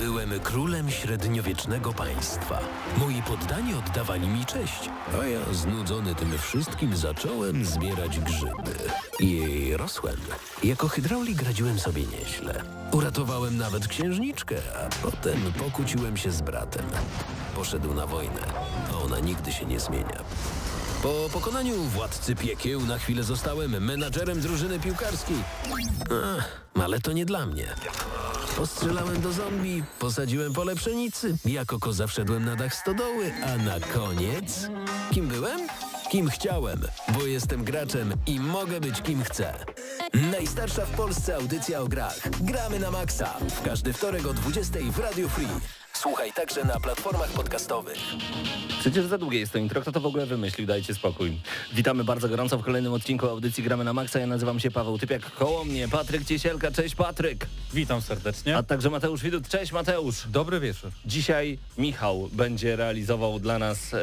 Byłem królem średniowiecznego państwa. Moi poddani oddawali mi cześć, a ja znudzony tym wszystkim zacząłem zbierać grzyby. I rosłem. Jako hydraulik radziłem sobie nieźle. Uratowałem nawet księżniczkę, a potem pokłóciłem się z bratem. Poszedł na wojnę, a ona nigdy się nie zmienia. Po pokonaniu władcy piekieł na chwilę zostałem menadżerem drużyny piłkarskiej. Ach, ale to nie dla mnie. Postrzelałem do zombie, posadziłem pole pszenicy, jako koza wszedłem na dach stodoły, a na koniec... Kim byłem? Kim chciałem, bo jestem graczem i mogę być kim chcę. Najstarsza w Polsce audycja o grach. Gramy na maksa. W każdy wtorek o 20 w Radio Free. Słuchaj także na platformach podcastowych. Przecież za długie jest to intro. Kto to w ogóle wymyślił? Dajcie spokój. Witamy bardzo gorąco w kolejnym odcinku audycji Gramy na Maxa. Ja nazywam się Paweł Typiak. Koło mnie Patryk Ciesielka. Cześć Patryk. Witam serdecznie. A także Mateusz Widut. Cześć Mateusz. Dobry wieczór. Dzisiaj Michał będzie realizował dla nas e,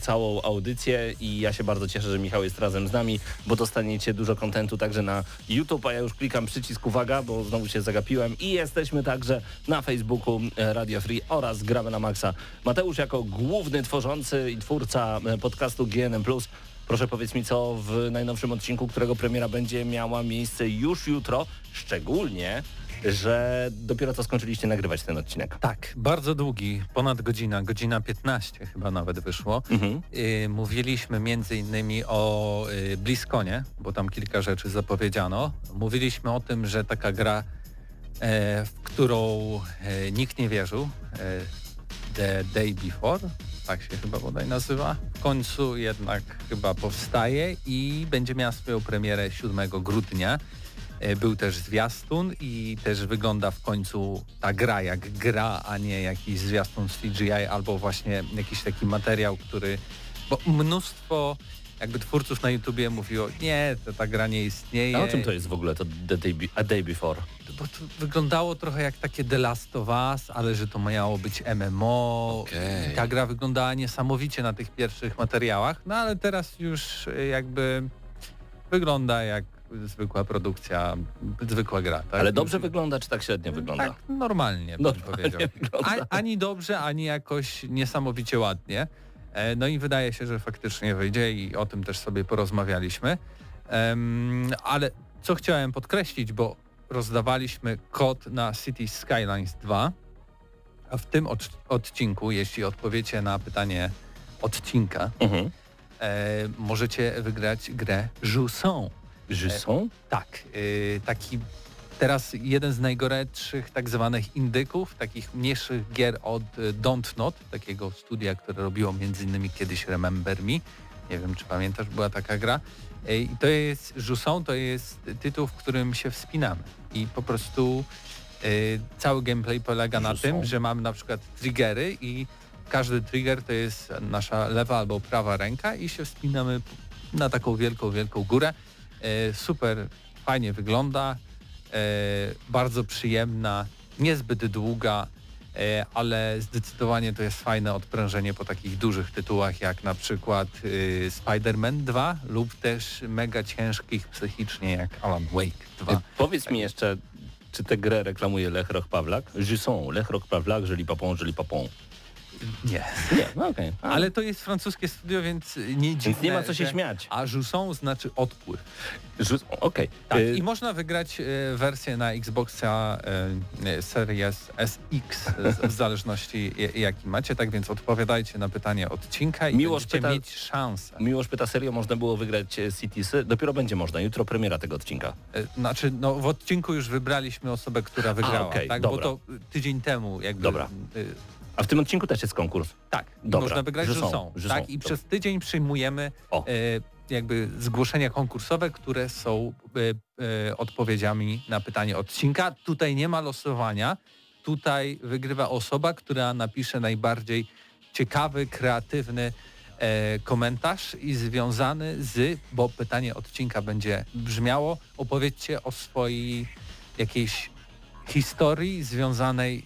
całą audycję i ja się bardzo cieszę, że Michał jest razem z nami, bo dostaniecie dużo kontentu także na YouTube, a ja już klikam przycisk uwaga, bo znowu się zagapiłem i jesteśmy także na Facebooku e, Radio Free oraz Gramy na Maxa. Mateusz jako główny tworzący i twórca e, podcastu GNM+, proszę powiedz mi co w najnowszym odcinku, którego premiera będzie miała miejsce już jutro, szczególnie że dopiero co skończyliście nagrywać ten odcinek. Tak, bardzo długi, ponad godzina, godzina 15 chyba nawet wyszło. Mhm. Y, mówiliśmy między innymi o y, Bliskonie, bo tam kilka rzeczy zapowiedziano. Mówiliśmy o tym, że taka gra, w którą e, nikt nie wierzył, e, The Day Before, tak się chyba bodaj nazywa, w końcu jednak chyba powstaje i będzie miała swoją premierę 7 grudnia. E, był też zwiastun i też wygląda w końcu ta gra jak gra, a nie jakiś zwiastun z CGI albo właśnie jakiś taki materiał, który... Bo mnóstwo jakby twórców na YouTubie mówiło, nie, to ta gra nie istnieje. A o czym to jest w ogóle to The Day, a day Before? Bo to wyglądało trochę jak takie The Last of Us, ale że to miało być MMO. Okay. Ta gra wyglądała niesamowicie na tych pierwszych materiałach, no ale teraz już jakby wygląda jak zwykła produkcja, zwykła gra. Tak? Ale dobrze wygląda, czy tak średnio wygląda? Tak, normalnie, normalnie powiedział. A, ani dobrze, ani jakoś niesamowicie ładnie. E, no i wydaje się, że faktycznie wyjdzie i o tym też sobie porozmawialiśmy. Ale co chciałem podkreślić, bo rozdawaliśmy kod na City Skylines 2, a w tym od, odcinku, jeśli odpowiecie na pytanie odcinka, mhm. e, możecie wygrać grę Jusson. Jusson? E, tak, taki teraz jeden z najgorętszych tak zwanych indyków, takich mniejszych gier od e, Don't Not, takiego studia, które robiło innymi kiedyś Remember Me. Nie wiem, czy pamiętasz, była taka gra. I to jest, Jusson to jest tytuł, w którym się wspinamy i po prostu y, cały gameplay polega na tym, że mamy na przykład triggery i każdy trigger to jest nasza lewa albo prawa ręka i się wspinamy na taką wielką, wielką górę. Y, super fajnie wygląda, y, bardzo przyjemna, niezbyt długa, E, ale zdecydowanie to jest fajne odprężenie po takich dużych tytułach jak na przykład y, Spider-Man 2 lub też mega ciężkich psychicznie jak Alan Wake 2. E, powiedz mi jeszcze, czy tę grę reklamuje Lech Roch Pawlak? Jusson, Lech Roch Pawlak, Żeli Papon, Żeli Papon. Nie. Nie, no okay. Ale to jest francuskie studio, więc nie dziwne, Więc nie ma co się śmiać. A Jusson znaczy odpływ. Okej. Okay. Tak, y I można wygrać y, wersję na Xboxa y, Series SX w zależności jaki macie, tak więc odpowiadajcie na pytanie odcinka i Miłosz będziecie pyta, mieć szansę. Miłosz pyta, serio można było wygrać Cities? Dopiero będzie można, jutro premiera tego odcinka. Znaczy, no w odcinku już wybraliśmy osobę, która wygrała, A, okay, tak? Dobra. Bo to tydzień temu jakby dobra. A w tym odcinku też jest konkurs. Tak, Dobra. można wygrać, że, że są. Że tak, są. i przez tydzień przyjmujemy e, jakby zgłoszenia konkursowe, które są e, e, odpowiedziami na pytanie odcinka. Tutaj nie ma losowania. Tutaj wygrywa osoba, która napisze najbardziej ciekawy, kreatywny e, komentarz i związany z, bo pytanie odcinka będzie brzmiało, opowiedzcie o swojej jakiejś historii związanej y,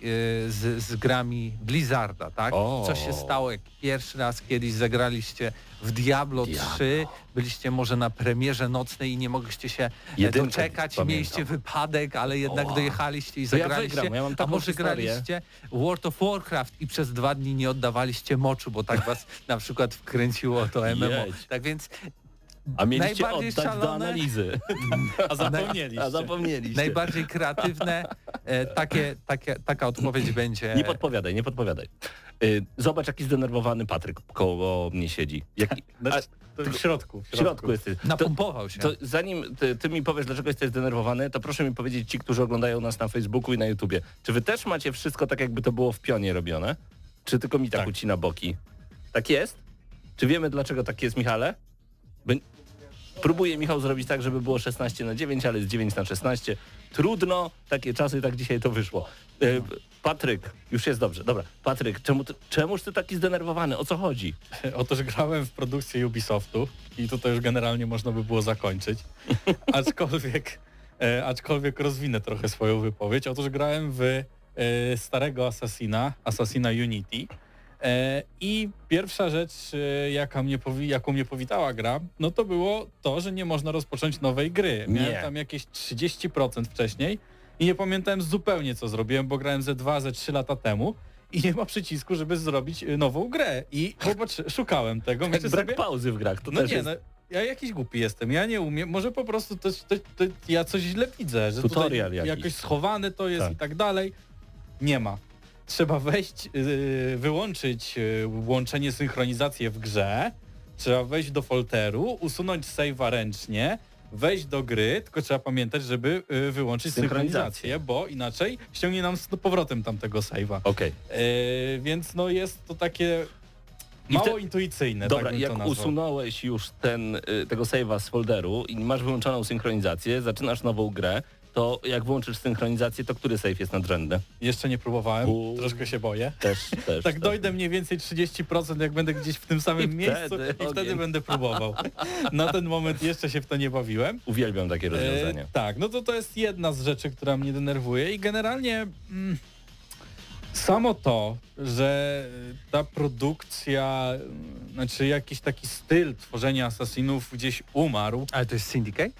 z, z grami Blizzarda, tak? O. Co się stało, jak pierwszy raz kiedyś zagraliście w Diablo, Diablo. 3, byliście może na premierze nocnej i nie mogliście się e, Jedynkę doczekać, pamiętam. mieliście wypadek, ale jednak dojechaliście i ja zagraliście. ja mam A może historię. graliście World of Warcraft i przez dwa dni nie oddawaliście moczu, bo tak was na przykład wkręciło to MMO. Jedź. Tak więc A mieliście Najbardziej oddać do szalone- analizy. A zapomnieliście. A zapomnieliście. najbardziej kreatywne, e, takie, takie, taka odpowiedź będzie... Nie podpowiadaj, nie podpowiadaj. Y, Zobacz, jaki zdenerwowany Patryk koło mnie siedzi. Jaki, a, Znaczy, to w środku. w środku jesteś. Napompował się. to zanim ty, ty mi powiesz, dlaczego jesteś zdenerwowany, to proszę mi powiedzieć ci, którzy oglądają nas na Facebooku i na YouTubie. Czy wy też macie wszystko tak, jakby to było w pionie robione? Czy tylko mi tak, Tak. ucina boki? Tak jest? Czy wiemy, dlaczego tak jest, Michale? By... Próbuje Michał zrobić tak, żeby było 16 na 9, ale jest 9 na 16. Trudno, takie czasy, tak dzisiaj to wyszło. E, Patryk, już jest dobrze, dobra. Patryk, czemu ty, czemuż ty taki zdenerwowany? O co chodzi? Otóż grałem w produkcję Ubisoftu i tutaj już generalnie można by było zakończyć. Aczkolwiek, e, aczkolwiek rozwinę trochę swoją wypowiedź. Otóż grałem w e, starego Assassina, Assassina Unity. E, I pierwsza rzecz, e, jaka mnie powi- jaką mnie powitała gra, no to było to, że nie można rozpocząć nowej gry. Miałem Nie. tam jakieś 30% wcześniej i nie pamiętałem zupełnie co zrobiłem, bo grałem ze 2, ze 3 lata temu i nie ma przycisku, żeby zrobić e, nową grę. I popatrz, szukałem tego. Tak brak sobie, pauzy w grach, to no też nie, jest... no, ja jakiś głupi jestem, ja nie umiem, może po prostu to, to, to ja coś źle widzę, że Tutorial jakiś. jakoś schowane to jest Tak. i tak dalej. Nie ma. Trzeba wejść, yy, wyłączyć yy, łączenie synchronizację w grze, trzeba wejść do folderu, usunąć save'a ręcznie, wejść do gry, tylko trzeba pamiętać, żeby yy, wyłączyć Synchronizację. bo inaczej ściągnie nam z powrotem tamtego save'a. Okej. Yy, więc no jest to takie mało wte- intuicyjne. Dobra, tak bym to jak usunąłeś już ten, y, tego save'a z folderu i masz wyłączoną synchronizację, zaczynasz nową grę, to jak włączysz synchronizację, to który save jest nadrzędny? Jeszcze nie próbowałem, U. troszkę się boję. Też, też. Tak też. dojdę mniej więcej 30%, jak będę gdzieś w tym samym I miejscu wtedy i wtedy ogień. będę próbował. Na ten moment jeszcze się w to nie bawiłem. Uwielbiam takie rozwiązanie. E, tak, no to to jest jedna z rzeczy, która mnie denerwuje i generalnie mm, samo to, że ta produkcja, znaczy jakiś taki styl tworzenia Assassinów gdzieś umarł. Ale to jest Syndicate?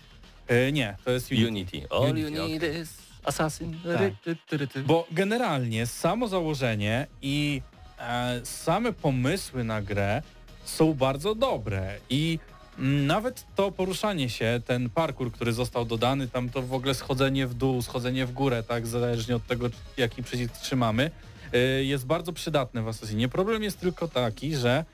E, nie, to jest Unity. Unity. All Unity, you need is assassin. Tak. Ry, ty. Bo generalnie samo założenie i e, same pomysły na grę są bardzo dobre i mm, nawet to poruszanie się, ten parkour, który został dodany, tam to w ogóle schodzenie w dół, schodzenie w górę, tak, zależnie od tego, jaki przycisk trzymamy, e, jest bardzo przydatne w Assassinie. Problem jest tylko taki, że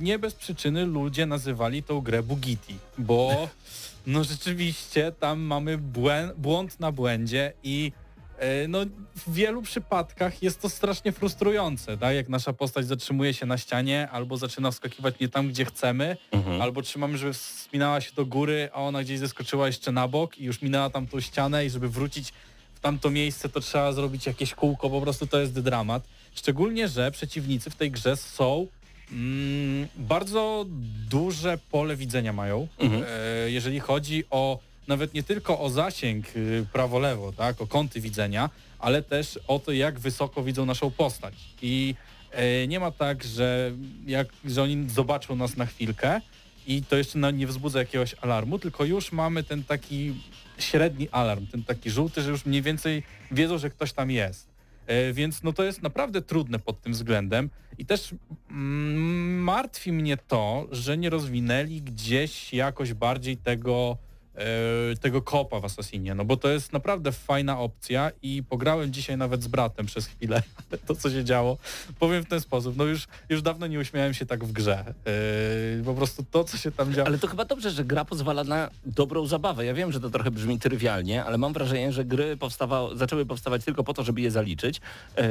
nie bez przyczyny ludzie nazywali tą grę Bugiti, bo no rzeczywiście tam mamy błę- błąd na błędzie i E, No w wielu przypadkach jest to strasznie frustrujące, tak? Jak nasza postać zatrzymuje się na ścianie albo zaczyna wskakiwać nie tam, gdzie chcemy, Mhm. albo trzymamy, żeby wspinała się do góry, a ona gdzieś zeskoczyła jeszcze na bok i już minęła tam tą ścianę i żeby wrócić w tamto miejsce, to trzeba zrobić jakieś kółko, po prostu to jest dramat. Szczególnie, że przeciwnicy w tej grze są mm, bardzo duże pole widzenia mają, Mhm. e, jeżeli chodzi o nawet nie tylko o zasięg y, prawo-lewo, tak, o kąty widzenia, ale też o to, jak wysoko widzą naszą postać. I e, nie ma tak, że, jak, że oni zobaczą nas na chwilkę i to jeszcze nie wzbudza jakiegoś alarmu, tylko już mamy ten taki średni alarm, ten taki żółty, że już mniej więcej wiedzą, że ktoś tam jest. E, Więc no to jest naprawdę trudne pod tym względem. I też mm, martwi mnie to, że nie rozwinęli gdzieś jakoś bardziej tego, tego kopa w Assassinie, no bo to jest naprawdę fajna opcja i pograłem dzisiaj nawet z bratem przez chwilę to, co się działo. Powiem w ten sposób, no już, już dawno nie uśmiałem się tak w grze. E, Po prostu to, co się tam działo. Ale to chyba dobrze, że gra pozwala na dobrą zabawę. Ja wiem, że to trochę brzmi trywialnie, ale mam wrażenie, że gry powstawa, zaczęły powstawać tylko po to, żeby je zaliczyć em,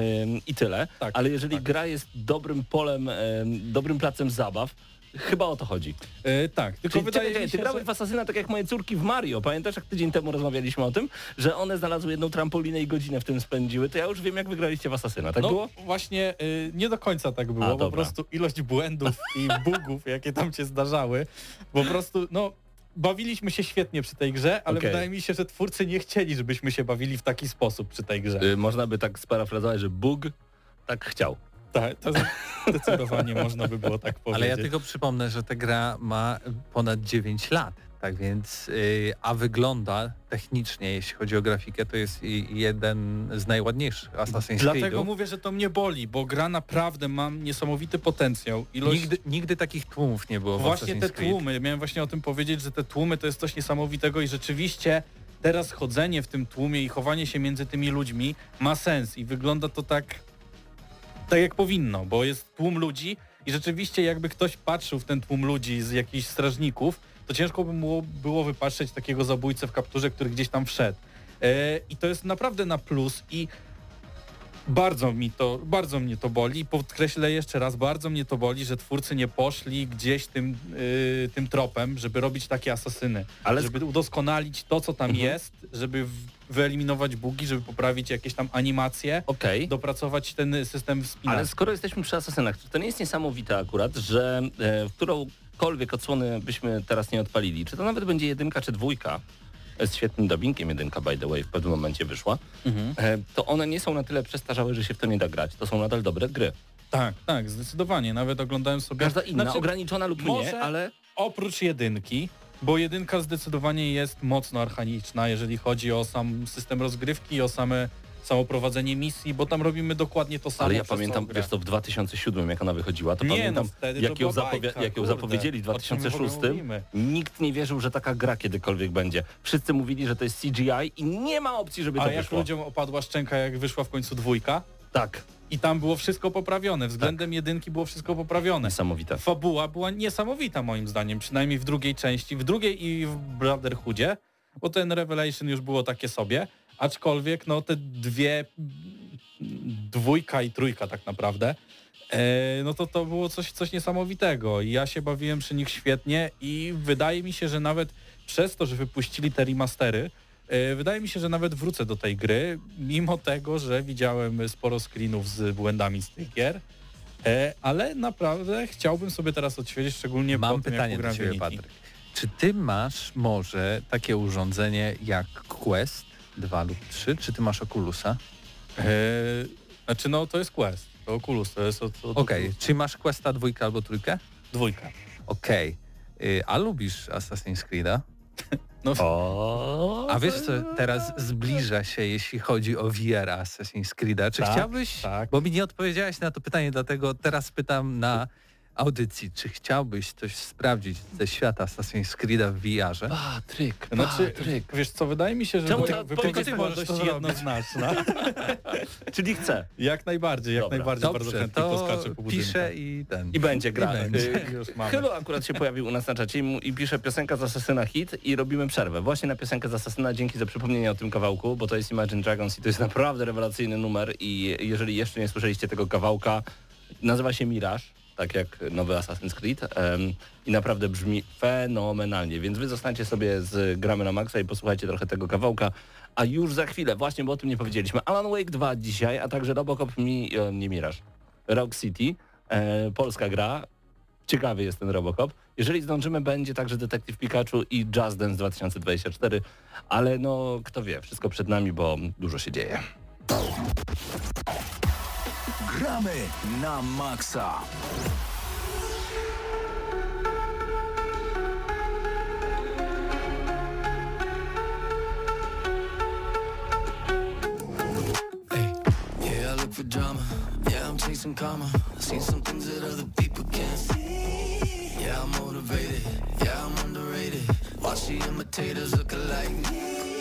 i tyle. Tak, ale jeżeli tak. gra jest dobrym polem, em, dobrym placem zabaw, chyba o to chodzi. E, tak, tylko Czyli wydaje czekaj, mi ty się, grałeś że... w Asasyna tak jak moje córki w Mario. Pamiętasz, jak tydzień temu rozmawialiśmy o tym, że one znalazły jedną trampolinę i godzinę w tym spędziły, to ja już wiem, jak wygraliście w Asasyna. Tak no było? właśnie y, nie do końca tak było, A, po dobra. prostu ilość błędów i bugów, jakie tam się zdarzały, po prostu, no bawiliśmy się świetnie przy tej grze, ale Okej. wydaje mi się, że twórcy nie chcieli, żebyśmy się bawili w taki sposób przy tej grze. Y, Można by tak sparafrazować, że Bóg tak chciał. Tak, to zdecydowanie można by było tak powiedzieć. Ale ja tylko przypomnę, że ta gra ma ponad 9 lat. Tak więc, yy, a wygląda technicznie, jeśli chodzi o grafikę, to jest jeden z najładniejszych Assassin's Dlatego Creed'ów. mówię, że to mnie boli, bo gra naprawdę ma niesamowity potencjał. Ilość... Nigdy, nigdy takich tłumów nie było w Właśnie te Creed. tłumy, miałem właśnie o tym powiedzieć, że te tłumy to jest coś niesamowitego i rzeczywiście teraz chodzenie w tym tłumie i chowanie się między tymi ludźmi ma sens i wygląda to tak, tak jak powinno, bo jest tłum ludzi i rzeczywiście jakby ktoś patrzył w ten tłum ludzi z jakichś strażników, to ciężko by było, było wypatrzeć takiego zabójcę w kapturze, który gdzieś tam wszedł. E, I to jest naprawdę na plus i bardzo mi to, bardzo mnie to boli podkreślę jeszcze raz, bardzo mnie to boli, że twórcy nie poszli gdzieś tym, yy, tym tropem, żeby robić takie asasyny, Ale żeby udoskonalić to, co tam Mhm. jest, żeby w- wyeliminować bugi, żeby poprawić jakieś tam animacje, okej. dopracować ten system wspinaczki. Ale skoro jesteśmy przy asasynach, to nie jest niesamowite akurat, że e, w którąkolwiek odsłonę byśmy teraz nie odpalili, czy to nawet będzie jedynka czy dwójka, e, z świetnym dubbingiem jedynka by the way w pewnym momencie wyszła, Mhm. e, to one nie są na tyle przestarzałe, że się w to nie da grać. To są nadal dobre gry. Tak, tak, zdecydowanie. Nawet oglądałem sobie... Każda inna, Znaczy, ograniczona lub nie, ale Oprócz jedynki, bo jedynka zdecydowanie jest mocno archaiczna, jeżeli chodzi o sam system rozgrywki, o same samo prowadzenie misji, bo tam robimy dokładnie to samo. Ale ja pamiętam, wiesz to w 2007 jak ona wychodziła, to Nie, pamiętam no wtedy jak ją, bajka, jak ją zapowiedzieli w O czym my w ogóle 2006, mówimy? nikt nie wierzył, że taka gra kiedykolwiek będzie. Wszyscy mówili, że to jest CGI i nie ma opcji, żeby A to jak wyszło. ludziom opadła szczęka, jak wyszła w końcu dwójka Tak, i tam było wszystko poprawione, względem jedynki było wszystko poprawione. niesamowite. Fabuła była niesamowita moim zdaniem, przynajmniej w drugiej części, w drugiej i w Brotherhoodzie, bo ten Revelation już było takie sobie, aczkolwiek no te dwie, dwójka i trójka tak naprawdę, e, no to to było coś, coś niesamowitego. I ja się bawiłem przy nich świetnie i wydaje mi się, że nawet przez to, że wypuścili te remastery, wydaje mi się, że nawet wrócę do tej gry, mimo tego, że widziałem sporo screenów z błędami z tych gier, E, ale naprawdę chciałbym sobie teraz odświeżyć, szczególnie po Mam tym, pytanie jak do Ciebie. Patryk. Czy Ty masz może takie urządzenie jak Quest 2 lub 3? Czy Ty masz Oculusa? E, znaczy no to jest Quest, to Oculus, to jest od, od Okej, czy masz Questa dwójkę albo trójkę? dwójka. Okej. Y, A lubisz Assassin's Creed'a? No, O, A wiesz co teraz zbliża się, jeśli chodzi o VR Assassin's Creed'a? Czy Tak, chciałbyś, tak. bo mi nie odpowiedziałeś na to pytanie, dlatego teraz pytam na audycji, czy chciałbyś coś sprawdzić ze świata Assassin's Creed'a w VR-ze? Patryk, znaczy, Patryk. wiesz co, wydaje mi się, że Czemu ta wypowiedź dość to zrobić? jednoznaczna. Czyli chcę. jak najbardziej, jak Dobra. najbardziej, bardzo Dobrze, chętnie to poskaczę po piszę i ten. I będzie gra. I będzie. Akurat się pojawił u nas na czacie i, pisze piosenka z Asasyna hit i robimy przerwę. Właśnie na piosenkę z Asasyna, dzięki za przypomnienie o tym kawałku, bo to jest Imagine Dragons i to jest naprawdę rewelacyjny numer i jeżeli jeszcze nie słyszeliście tego kawałka, nazywa się Mirage, tak jak nowy Assassin's Creed em, i naprawdę brzmi fenomenalnie, więc wy zostańcie sobie z Gramy na Maxa i posłuchajcie trochę tego kawałka, a już za chwilę, właśnie, bo o tym nie powiedzieliśmy, Alan Wake 2 dzisiaj, a także Robocop mi, e, nie Mirage, Rock City, e, polska gra, ciekawy jest ten Robocop. Jeżeli zdążymy, będzie także Detektyw Pikachu i Just Dance 2024, ale no kto wie, wszystko przed nami, bo dużo się dzieje. Gramy na maksa. Hey, yeah, I look for drama. Yeah, I'm chasing karma. I seen some things that other people can't see. Yeah, I'm motivated. Yeah, I'm underrated. Watch the imitators look alike. This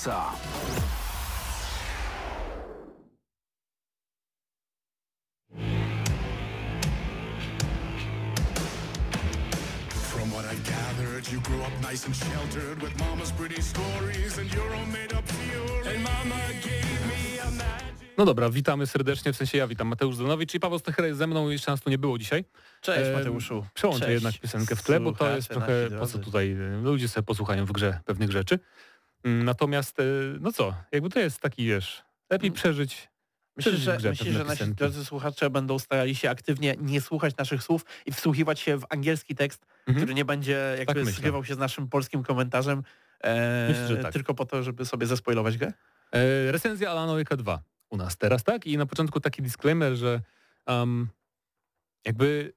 maksa. From what I gathered, you grew up nice and sheltered with mama's pretty stories and your own made-up theories. And mama gave me a magic. No dobra, witamy serdecznie, w sensie ja witam Mateusz Zanowicz i Paweł Stechera jest ze mną, jeszcze nas tu nie było dzisiaj. Cześć Em, Mateuszu. Przełączę Cześć. jednak piosenkę w tle, bo to jest trochę, po co tutaj, e, ludzie sobie posłuchają w grze pewnych rzeczy. Mm, Natomiast, e, no co, jakby to jest taki, wiesz, lepiej przeżyć, Myślę, przeżyć w że, myślę, że nasi drodzy słuchacze będą starali się aktywnie nie słuchać naszych słów i wsłuchiwać się w angielski tekst, Mhm. który nie będzie jakby myślę. zgrywał się z naszym polskim komentarzem, e, Myślę, że tak. tylko po to, żeby sobie zespoilować grę. E, recenzja Alana Wake'a 2 u nas teraz, tak? I na początku taki disclaimer, że um, jakby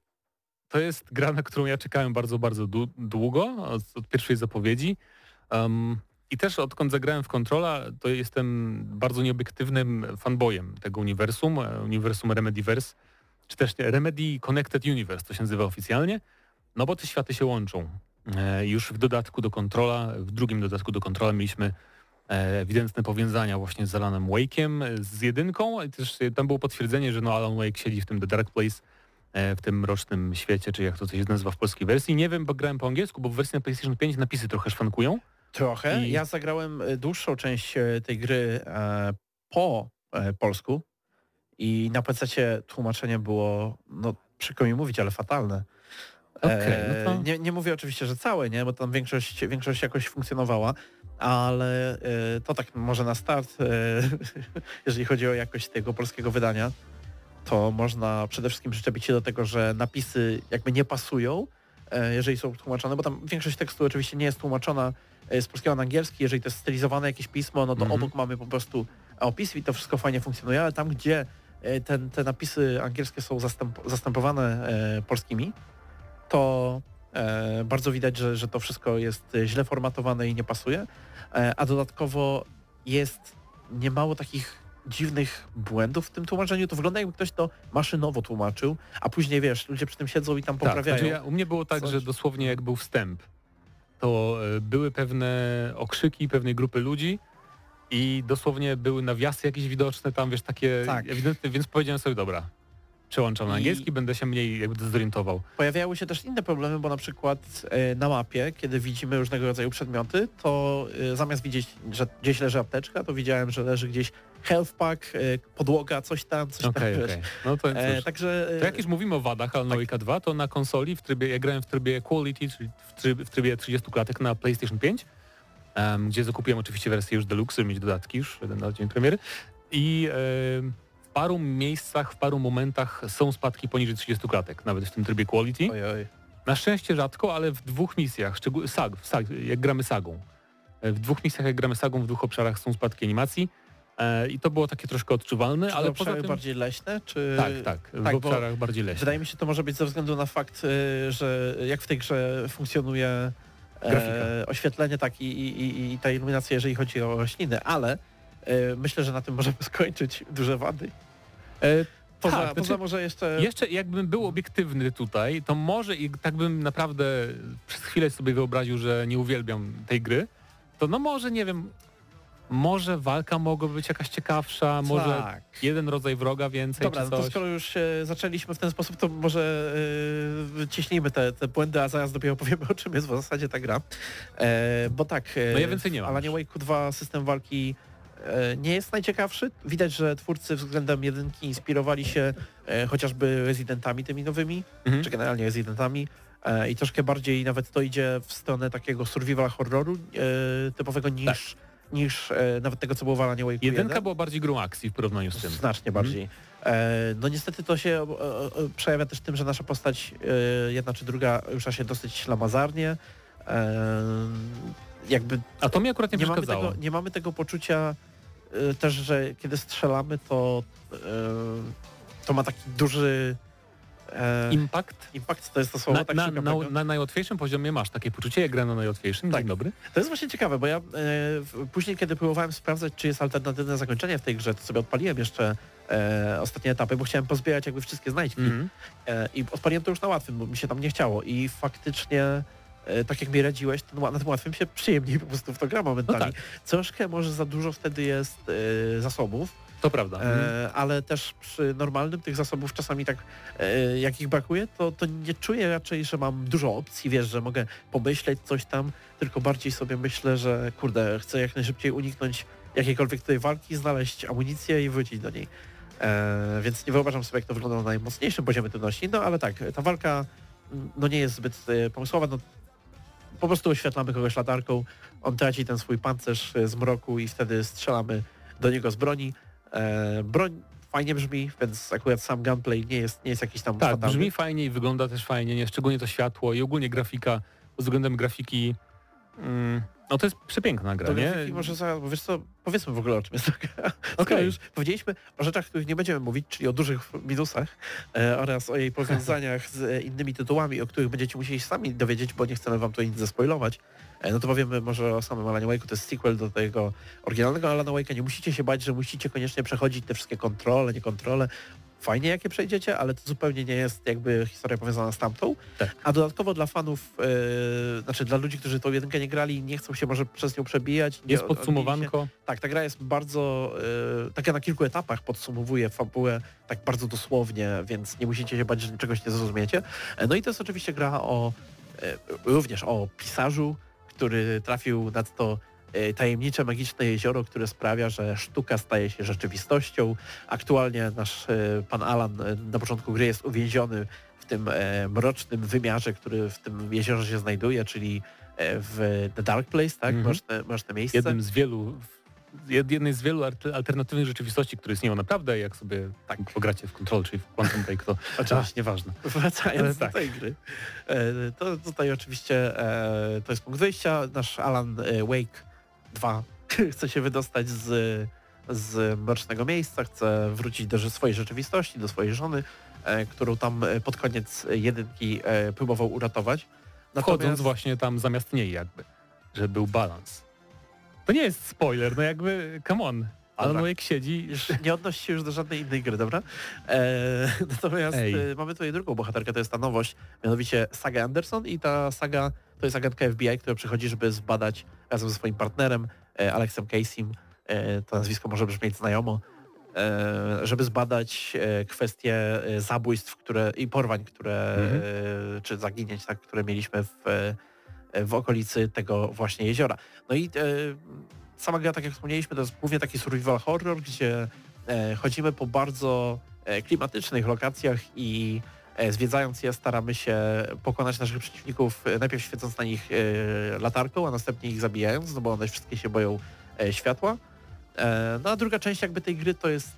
to jest gra, na którą ja czekałem bardzo, bardzo dłu- długo, od, od pierwszej zapowiedzi. Um, I też odkąd zagrałem w Controla, to jestem bardzo nieobiektywnym fanboyem tego uniwersum, e, uniwersum Remedyverse, czy też Remedy Connected Universe, to się nazywa oficjalnie, no bo te światy się łączą. E, już w dodatku do Controla, w drugim dodatku do Controla mieliśmy e, ewidentne powiązania właśnie z Alanem Wake'iem, z jedynką. I też tam było potwierdzenie, że no Alan Wake siedzi w tym The Dark Place, w tym mrocznym świecie, czy jak to się nazywa w polskiej wersji. Nie wiem, bo grałem po angielsku, bo w wersji na PlayStation 5 napisy trochę szwankują. Trochę. I- Ja zagrałem e, dłuższą część e, tej gry e, po polsku i na PC tłumaczenie było, no przykro mi mówić, ale fatalne. E, no to- nie, nie mówię oczywiście, że całe, nie, bo tam większość, większość jakoś funkcjonowała, ale to tak może na start, jeżeli chodzi o jakość tego polskiego wydania, to można przede wszystkim przyczepić się do tego, że napisy jakby nie pasują, jeżeli są tłumaczone, bo tam większość tekstu oczywiście nie jest tłumaczona e, z polskiego na angielski, jeżeli to jest stylizowane jakieś pismo, no to Mhm. obok mamy po prostu opis i to wszystko fajnie funkcjonuje, ale tam gdzie e, ten, te napisy angielskie są zastęp, zastępowane e, polskimi, to e, bardzo widać, że, że to wszystko jest e, źle formatowane i nie pasuje, e, a dodatkowo jest niemało takich dziwnych błędów w tym tłumaczeniu. To wygląda jakby ktoś to maszynowo tłumaczył, a później wiesz, ludzie przy tym siedzą i tam Tak, poprawiają. znaczy ja, u mnie było tak, coś. że dosłownie jak był wstęp, to e, były pewne okrzyki pewnej grupy ludzi i dosłownie były nawiasy jakieś widoczne tam, wiesz, takie Tak. ewidentne, więc powiedziałem sobie, dobra, przełączam na I- angielski, będę się mniej jakby zorientował. Pojawiały się też inne problemy, bo na przykład e, na mapie, kiedy widzimy różnego rodzaju przedmioty, to e, zamiast widzieć, że gdzieś leży apteczka, to widziałem, że leży gdzieś health pack, e, podłoga, coś tam, coś Okej, tam. wiesz. No to E, także To jak już mówimy o wadach Alan Wake'a 2, to na konsoli w trybie, ja grałem w trybie Quality, czyli w trybie, w trybie 30 klatek na PlayStation 5, em, gdzie zakupiłem oczywiście wersję już Deluxe, mieć dodatki już jeden na dzień premiery i paru miejscach, w paru momentach są spadki poniżej 30 klatek, nawet w tym trybie Quality. Oj, oj. Na szczęście rzadko, ale w dwóch misjach, szczególnie sag, w sag, jak gramy sagą. E, W dwóch misjach, jak gramy sagą, w dwóch obszarach są spadki animacji e, i to było takie troszkę odczuwalne, Czy ale ale poza tym... bardziej leśne, czy... Tak, tak, w tak, obszarach bardziej leśnych. Wydaje mi się, to może być ze względu na fakt, y, że jak w tej grze funkcjonuje e, oświetlenie tak i, i, i- ta iluminacja, jeżeli chodzi o rośliny, ale e, myślę, że na tym możemy skończyć duże wady. E, Poza, tak, poza znaczy- może jeszcze... Jeszcze jakbym był obiektywny tutaj, to może i tak bym naprawdę przez chwilę sobie wyobraził, że nie uwielbiam tej gry, to no może, nie wiem, może walka mogłaby być jakaś ciekawsza, może Tak. jeden rodzaj wroga więcej Dobra, no to skoro już e, zaczęliśmy w ten sposób, to może e, wyciśnijmy te, te błędy, a zaraz dopiero powiemy, o czym jest w zasadzie ta gra. E, bo tak, e, No ja więcej nie mam Alanie. Wake'u 2 system walki e, nie jest najciekawszy. Widać, że twórcy względem jedynki inspirowali się e, chociażby rezydentami tymi nowymi, Mhm. czy generalnie rezydentami. E, I troszkę bardziej nawet to idzie w stronę takiego survival horroru e, typowego niż, niż e, nawet tego, co było w Alanie Wake'u Jedynka 1. była bardziej grą akcji w porównaniu z tym. Znacznie bardziej. E, no niestety to się e, e, przejawia też tym, że nasza postać, e, jedna czy druga, rusza się dosyć ślamazarnie. E, jakby A to mi akurat nie, nie mamy, tego, nie mamy tego poczucia też, że kiedy strzelamy, to y, to ma taki duży e, Impact? impact, to jest to słowo Na, tak na, na, na najłatwiejszym poziomie masz takie poczucie, jak gra na najłatwiejszym. Tak. Dzień dobry. To jest właśnie ciekawe, bo ja e, później, kiedy próbowałem sprawdzać, czy jest alternatywne zakończenie w tej grze, to sobie odpaliłem jeszcze e, ostatnie etapy, bo chciałem pozbierać jakby wszystkie znajdźki Mhm. e, i odpaliłem to już na łatwym, bo mi się tam nie chciało i faktycznie tak jak mi radziłeś, ła- na tym łatwym się przyjemniej po prostu w to gra momentami. No tak. Troszkę może za dużo wtedy jest e, zasobów, To prawda. E, ale też przy normalnym tych zasobów czasami tak e, jak ich brakuje, to, to nie czuję raczej, że mam dużo opcji, wiesz, że mogę pomyśleć coś tam, tylko bardziej sobie myślę, że kurde, chcę jak najszybciej uniknąć jakiejkolwiek tutaj walki, znaleźć amunicję i wrócić do niej. E, więc nie wyobrażam sobie, jak to wygląda na najmocniejszym poziomie trudności, no ale tak, ta walka mm, no nie jest zbyt e, pomysłowa, no po prostu oświetlamy kogoś latarką, on traci ten swój pancerz e, z mroku i wtedy strzelamy do niego z broni. E, broń fajnie brzmi, więc akurat sam gunplay nie jest, nie jest jakiś tam Tak, fatalny. brzmi fajnie i wygląda też fajnie, nie? szczególnie to światło i ogólnie grafika pod względem grafiki. Mm, no to jest przepiękna gra, To nie? może zaraz, bo wiesz co, powiedzmy w ogóle o czym jest ta gra. Okej. już powiedzieliśmy o rzeczach, których nie będziemy mówić, czyli o dużych minusach e, oraz o jej powiązaniach z e, innymi tytułami, o których będziecie musieli sami dowiedzieć, bo nie chcemy wam tutaj nic zaspoilować. E, no to powiemy może o samym Alanie Wake'u, to jest sequel do tego oryginalnego Alana Wake'a. Nie musicie się bać, że musicie koniecznie przechodzić te wszystkie kontrole, nie kontrole. Fajnie jakie przejdziecie, ale to zupełnie nie jest jakby historia powiązana z tamtą. Tak. A dodatkowo dla fanów, e, znaczy dla ludzi, którzy tą jedynkę nie grali, nie chcą się może przez nią przebijać. nie Jest się- podsumowanko. tak, ta gra jest bardzo, y, taka na kilku etapach podsumowuje fabułę tak bardzo dosłownie, więc nie musicie się bać, że czegoś nie zrozumiecie. E, No i to jest oczywiście gra o, również o pisarzu, który trafił nad to e, tajemnicze, magiczne jezioro, które sprawia, że sztuka staje się rzeczywistością. Aktualnie nasz e, pan Alan e, na początku gry jest uwięziony w tym e, mrocznym wymiarze, który w tym jeziorze się znajduje, czyli e, w The Dark Place, tak? Mhm. Mroczne, mroczne miejsce. Jednym z wielu, jed- jednej z wielu alter- alternatywnych rzeczywistości, które istnieją naprawdę, jak sobie tak pogracie w Control, czyli w Quantum Break, to oczywiście nieważne. Wracając Ale do tak. tej gry, e, to tutaj oczywiście e, to jest punkt wyjścia. Nasz Alan e, Wake 2 chce się wydostać z, z mrocznego miejsca, chce wrócić do swojej rzeczywistości, do swojej żony, e, którą tam e, pod koniec jedynki e, próbował uratować. Wchodząc właśnie tam zamiast niej jakby, że był balans. To nie jest spoiler, no jakby, come on. Alan Dobra. Wake siedzi... Już nie odnosi się już do żadnej innej gry, dobra? E, natomiast Ej. e, mamy tutaj drugą bohaterkę, to jest ta nowość, mianowicie Saga Anderson i ta saga to jest agentka FBI, która przychodzi, żeby zbadać razem ze swoim partnerem, e, Alexem Caseym, e, to nazwisko może brzmieć znajomo, e, żeby zbadać e, kwestie zabójstw które, i porwań, które, Mhm. czy zaginięć, tak, które mieliśmy w, w okolicy tego właśnie jeziora. No i sama gra, tak jak wspomnieliśmy, to jest głównie taki survival horror, gdzie e, chodzimy po bardzo e, klimatycznych lokacjach i e, zwiedzając je staramy się pokonać naszych przeciwników, najpierw świecąc na nich latarką, a następnie ich zabijając, no bo one wszystkie się boją światła. No a druga część jakby tej gry to jest,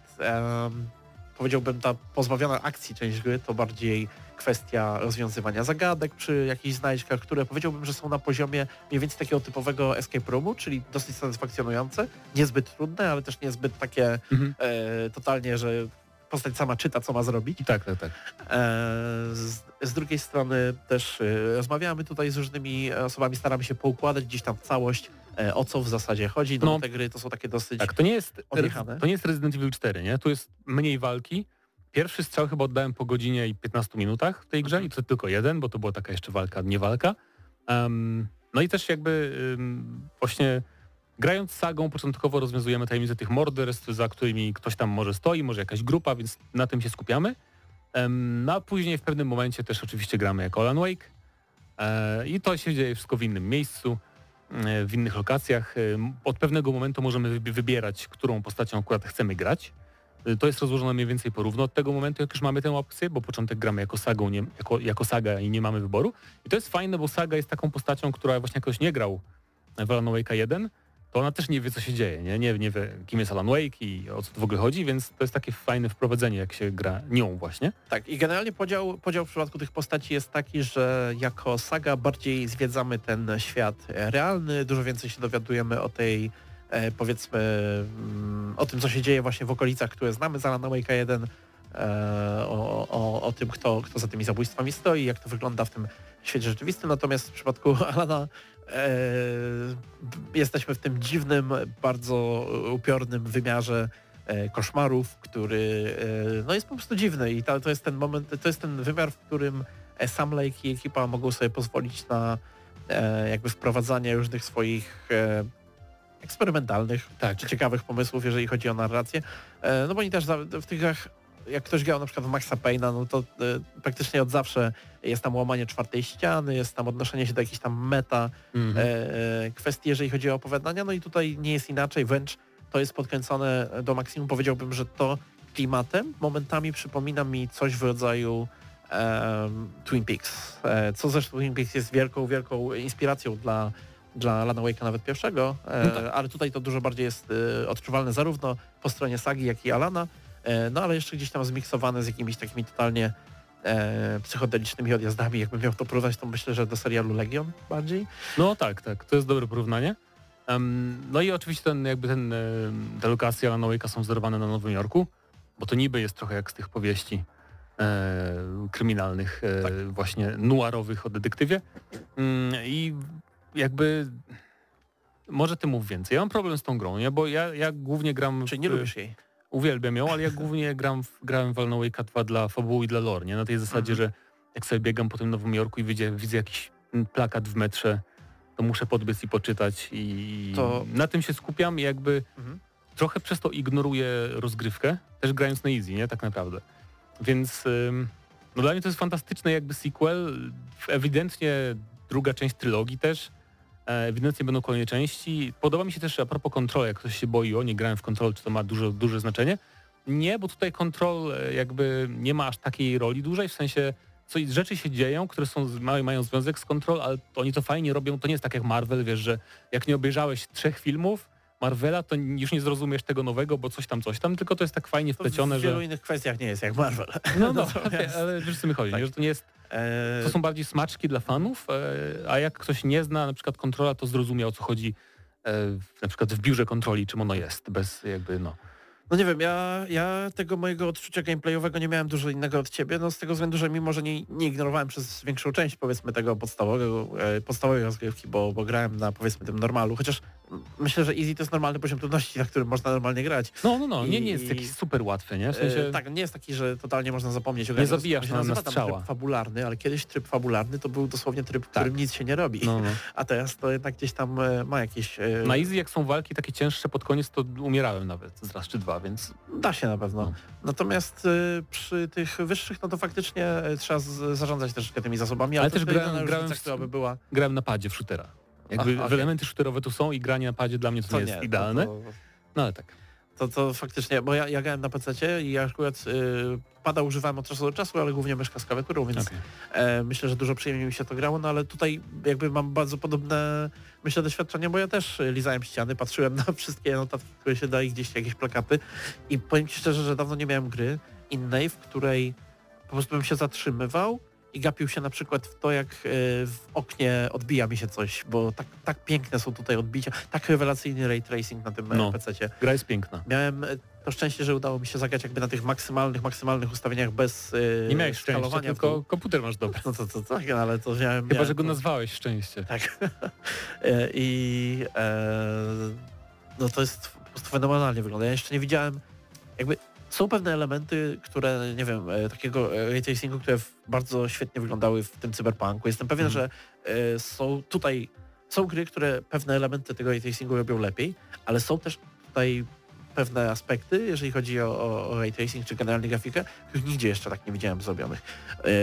powiedziałbym, ta pozbawiona akcji część gry, to bardziej kwestia rozwiązywania zagadek przy jakichś znajdźkach, które powiedziałbym, że są na poziomie mniej więcej takiego typowego escape roomu, czyli dosyć satysfakcjonujące, niezbyt trudne, ale też niezbyt takie Mhm. e, totalnie, że postać sama czyta, co ma zrobić. Tak, tak, tak. E, z, z drugiej strony też e, rozmawiamy tutaj z różnymi osobami, staramy się poukładać gdzieś tam w całość, e, o co w zasadzie chodzi. No, No. te gry to są takie dosyć... Tak, to nie jest, odjechane. to nie jest Resident Evil 4, nie? Tu jest mniej walki. Pierwszy strzał chyba oddałem po godzinie i 15 minutach w tej grze i to tylko jeden, bo to była taka jeszcze walka, nie walka. Em, no i też jakby em, właśnie grając sagą początkowo rozwiązujemy tajemnice tych morderstw, za którymi ktoś tam może stoi, może jakaś grupa, więc na tym się skupiamy. Em, no a później w pewnym momencie też oczywiście gramy jako Alan Wake e, i to się dzieje wszystko w innym miejscu e, w innych lokacjach. Od pewnego momentu możemy wybi- wybierać, którą postacią akurat chcemy grać. E, To jest rozłożone mniej więcej porówno od tego momentu, jak już mamy tę opcję, bo początek gramy jako sagą, nie, jako, jako saga i nie mamy wyboru. I to jest fajne, bo saga jest taką postacią, która właśnie jakoś nie grał w Alan Wake'a 1, to ona też nie wie, co się dzieje, nie? Nie, nie wie, kim jest Alan Wake i o co tu w ogóle chodzi, więc to jest takie fajne wprowadzenie, jak się gra nią właśnie. Tak, i generalnie podział, podział w przypadku tych postaci jest taki, że jako saga bardziej zwiedzamy ten świat realny, dużo więcej się dowiadujemy o tej powiedzmy mm, o tym, co się dzieje właśnie w okolicach, które znamy z Alana Wake'a 1, e, o, o, o tym, kto, kto za tymi zabójstwami stoi, jak to wygląda w tym świecie rzeczywistym. Natomiast w przypadku Alana e, jesteśmy w tym dziwnym, bardzo upiornym wymiarze e, koszmarów, który e, no jest po prostu dziwny i to, jest ten moment, to jest ten wymiar, w którym e, Sam Lake i ekipa mogą sobie pozwolić na e, jakby wprowadzanie różnych swoich e, eksperymentalnych Tak. czy ciekawych pomysłów, jeżeli chodzi o narrację. E, no bo oni też w tych grach, jak ktoś grał na przykład w Maxa Payne'a, no to e, praktycznie od zawsze jest tam łamanie czwartej ściany, jest tam odnoszenie się do jakichś tam meta e, kwestii, jeżeli chodzi o opowiadania, no i tutaj nie jest inaczej, wręcz to jest podkręcone do maksimum. Powiedziałbym, że to klimatem momentami przypomina mi coś w rodzaju Twin Peaks, co zresztą Twin Peaks jest wielką, wielką inspiracją dla dla Lana Wake'a nawet pierwszego, e, No tak. ale tutaj to dużo bardziej jest e, odczuwalne zarówno po stronie Sagi, jak i Alana, e, no ale jeszcze gdzieś tam zmiksowane z jakimiś takimi totalnie e, psychodelicznymi odjazdami. Jakbym miał to porównać, to myślę, że do serialu Legion bardziej. No tak, tak, to jest dobre porównanie. No i oczywiście ten, jakby ten, te lokacje Alana Wake'a są wzorowane na Nowym Jorku, bo to niby jest trochę jak z tych powieści e, kryminalnych, e, Tak. właśnie noirowych o detektywie. Mm, I jakby może ty mów więcej. Ja mam problem z tą grą, nie? bo ja, ja głównie gram... Czyli nie w- lubisz jej. Uwielbiam ją, ale ja głównie gram w, grałem w Alan Wake'a 2 dla fabuły i dla lore, nie? Na tej zasadzie, Mhm. że jak sobie biegam po tym Nowym Jorku i widzę, widzę jakiś plakat w metrze, to muszę podbiec i poczytać i To- na tym się skupiam i jakby Mhm. trochę przez to ignoruję rozgrywkę, też grając na easy, nie? Tak naprawdę. Więc no dla mnie to jest fantastyczny jakby sequel, ewidentnie druga część trylogii też, ewidentnie będą kolejne części. Podoba mi się też a propos kontroli, jak ktoś się boi, o nie grałem w kontrol, czy to ma dużo, duże znaczenie. Nie, bo tutaj kontrol e, jakby nie ma aż takiej roli dużej, w sensie co, rzeczy się dzieją, które są, mają, związek z kontrol, ale oni to fajnie robią, to nie jest tak jak Marvel, wiesz, że jak nie obejrzałeś trzech filmów Marvela, to już nie zrozumiesz tego nowego, bo coś tam, coś tam, tylko to jest tak fajnie wplecione, w wielu że... innych kwestiach nie jest jak Marvel. No, no, ale wiesz co mi chodzi, Tak. nie? że to nie jest E, to są bardziej smaczki dla fanów, e, a jak ktoś nie zna na przykład kontrola, to zrozumie o co chodzi e, na przykład w biurze kontroli, czym ono jest, bez jakby no. No nie wiem, ja, ja tego mojego odczucia gameplayowego nie miałem dużo innego od ciebie, no z tego względu, że mimo, że nie, nie ignorowałem przez większą część powiedzmy tego podstawowego, e, podstawowej rozgrywki, bo, bo grałem na powiedzmy tym normalu, chociaż myślę, że easy to jest normalny poziom trudności, na którym można normalnie grać. No, no, no, nie, nie I- jest jakiś super łatwy, nie? W sensie, E, tak, nie jest taki, że totalnie można zapomnieć o Nie zabijasz na- na nazywa tam tryb fabularny, ale kiedyś tryb fabularny to był dosłownie tryb, w którym nic się nie robi. no, no. A teraz to jednak gdzieś tam e, ma jakieś... Na easy jak są walki takie cięższe pod koniec, to umierałem nawet z raz czy dwa, więc Da się na pewno. No. Natomiast y, przy tych wyższych, no to faktycznie y, trzeba zarządzać troszeczkę tymi zasobami, ale, Ale to też grałem- grałem w- która by była... grałem na padzie w shootera. Jakby Aha, okej. elementy shooterowe tu są i granie na padzie dla mnie to, To nie nie, jest idealne, To, no ale tak. To, to faktycznie, bo ja, ja grałem na PC i ja akurat y, pada używałem od czasu do czasu, ale głównie myszka z klawiaturą, więc Okej. e, myślę, że dużo przyjemniej mi się to grało, no ale tutaj jakby mam bardzo podobne, myślę, doświadczenie, bo ja też y, lizałem ściany, patrzyłem na wszystkie notatki, które się da i gdzieś jakieś plakaty i powiem Ci szczerze, że dawno nie miałem gry innej, w której po prostu bym się zatrzymywał i gapił się na przykład w to, jak y, w oknie odbija mi się coś, bo tak, tak piękne są tutaj odbicia, tak rewelacyjny ray tracing na tym No. no. PC-cie. Gra jest piękna. Miałem e, to szczęście, że udało mi się zagrać jakby na tych maksymalnych, maksymalnych ustawieniach bez y, Nie miałeś szczęścia, tylko komputer masz dobry. No to, to tak, ale to miałem... Chyba, miałem że go to- nazwałeś szczęście. Tak. E, I e, no to jest po prostu fenomenalnie wygląda. Ja jeszcze nie widziałem, jakby są pewne elementy, które, nie wiem, e, takiego e, ray tracingu, które bardzo świetnie wyglądały w tym cyberpunku. Jestem pewien, Mhm. że e, są tutaj, są gry, które pewne elementy tego ray tracingu robią lepiej, ale są też tutaj pewne aspekty, jeżeli chodzi o, o, o ray tracing czy generalnie grafikę, których nigdzie jeszcze tak nie widziałem zrobionych.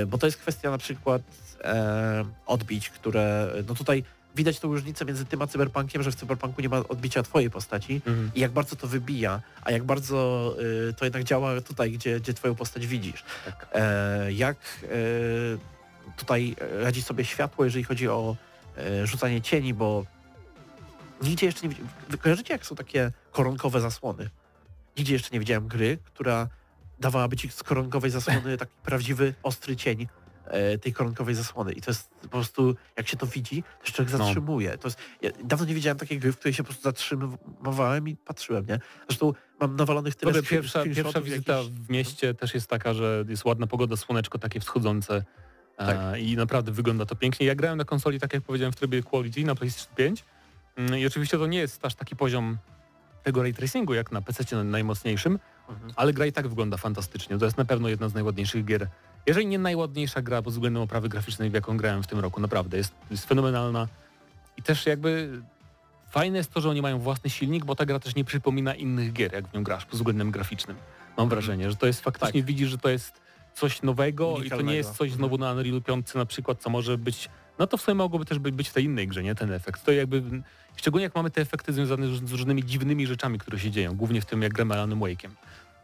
Bo to jest kwestia na przykład e, odbić, które no tutaj widać tą różnicę między tym a cyberpunkiem, że w cyberpunku nie ma odbicia twojej postaci Mhm. i jak bardzo to wybija, a jak bardzo y, to jednak działa tutaj, gdzie, gdzie twoją postać widzisz. Tak. E, jak e, tutaj radzi sobie światło, jeżeli chodzi o e, rzucanie cieni, bo nigdzie jeszcze nie kojarzycie, jak są takie koronkowe zasłony? Nigdzie jeszcze nie widziałem gry, która dawałaby ci z koronkowej zasłony taki prawdziwy, ostry cień. E, tej koronkowej zasłony. I to jest po prostu, jak się to widzi, to się człowiek No. zatrzymuje. To jest, ja dawno nie widziałem takiej gry, w której się po prostu zatrzymywałem i patrzyłem, nie? Zresztą mam nawalonych tyle screen- pierwsza, pierwsza wizyta w mieście też jest taka, że jest ładna pogoda, słoneczko takie wschodzące e, Tak. i naprawdę wygląda to pięknie. Ja grałem na konsoli, tak jak powiedziałem, w trybie Quality na PlayStation 5 Mm, i oczywiście to nie jest aż taki poziom tego ray tracingu jak na PC na najmocniejszym, Mhm. ale gra i tak wygląda fantastycznie. To jest na pewno jedna z najładniejszych gier. Jeżeli nie najładniejsza gra pod względem oprawy graficznej, w jaką grałem w tym roku, naprawdę. Jest, jest fenomenalna. I też jakby fajne jest to, że oni mają własny silnik, bo ta gra też nie przypomina innych gier, jak w nią grasz pod względem graficznym. Mam wrażenie, że to jest faktycznie, Tak. widzisz, że to jest coś nowego i to nie jest coś znowu na Unreal 5 na przykład, co może być, no to w sumie mogłoby też być, być w tej innej grze, nie? Ten efekt. To jakby, szczególnie jak mamy te efekty związane z, z różnymi dziwnymi rzeczami, które się dzieją, głównie w tym jak gramy Alanem Wake'em.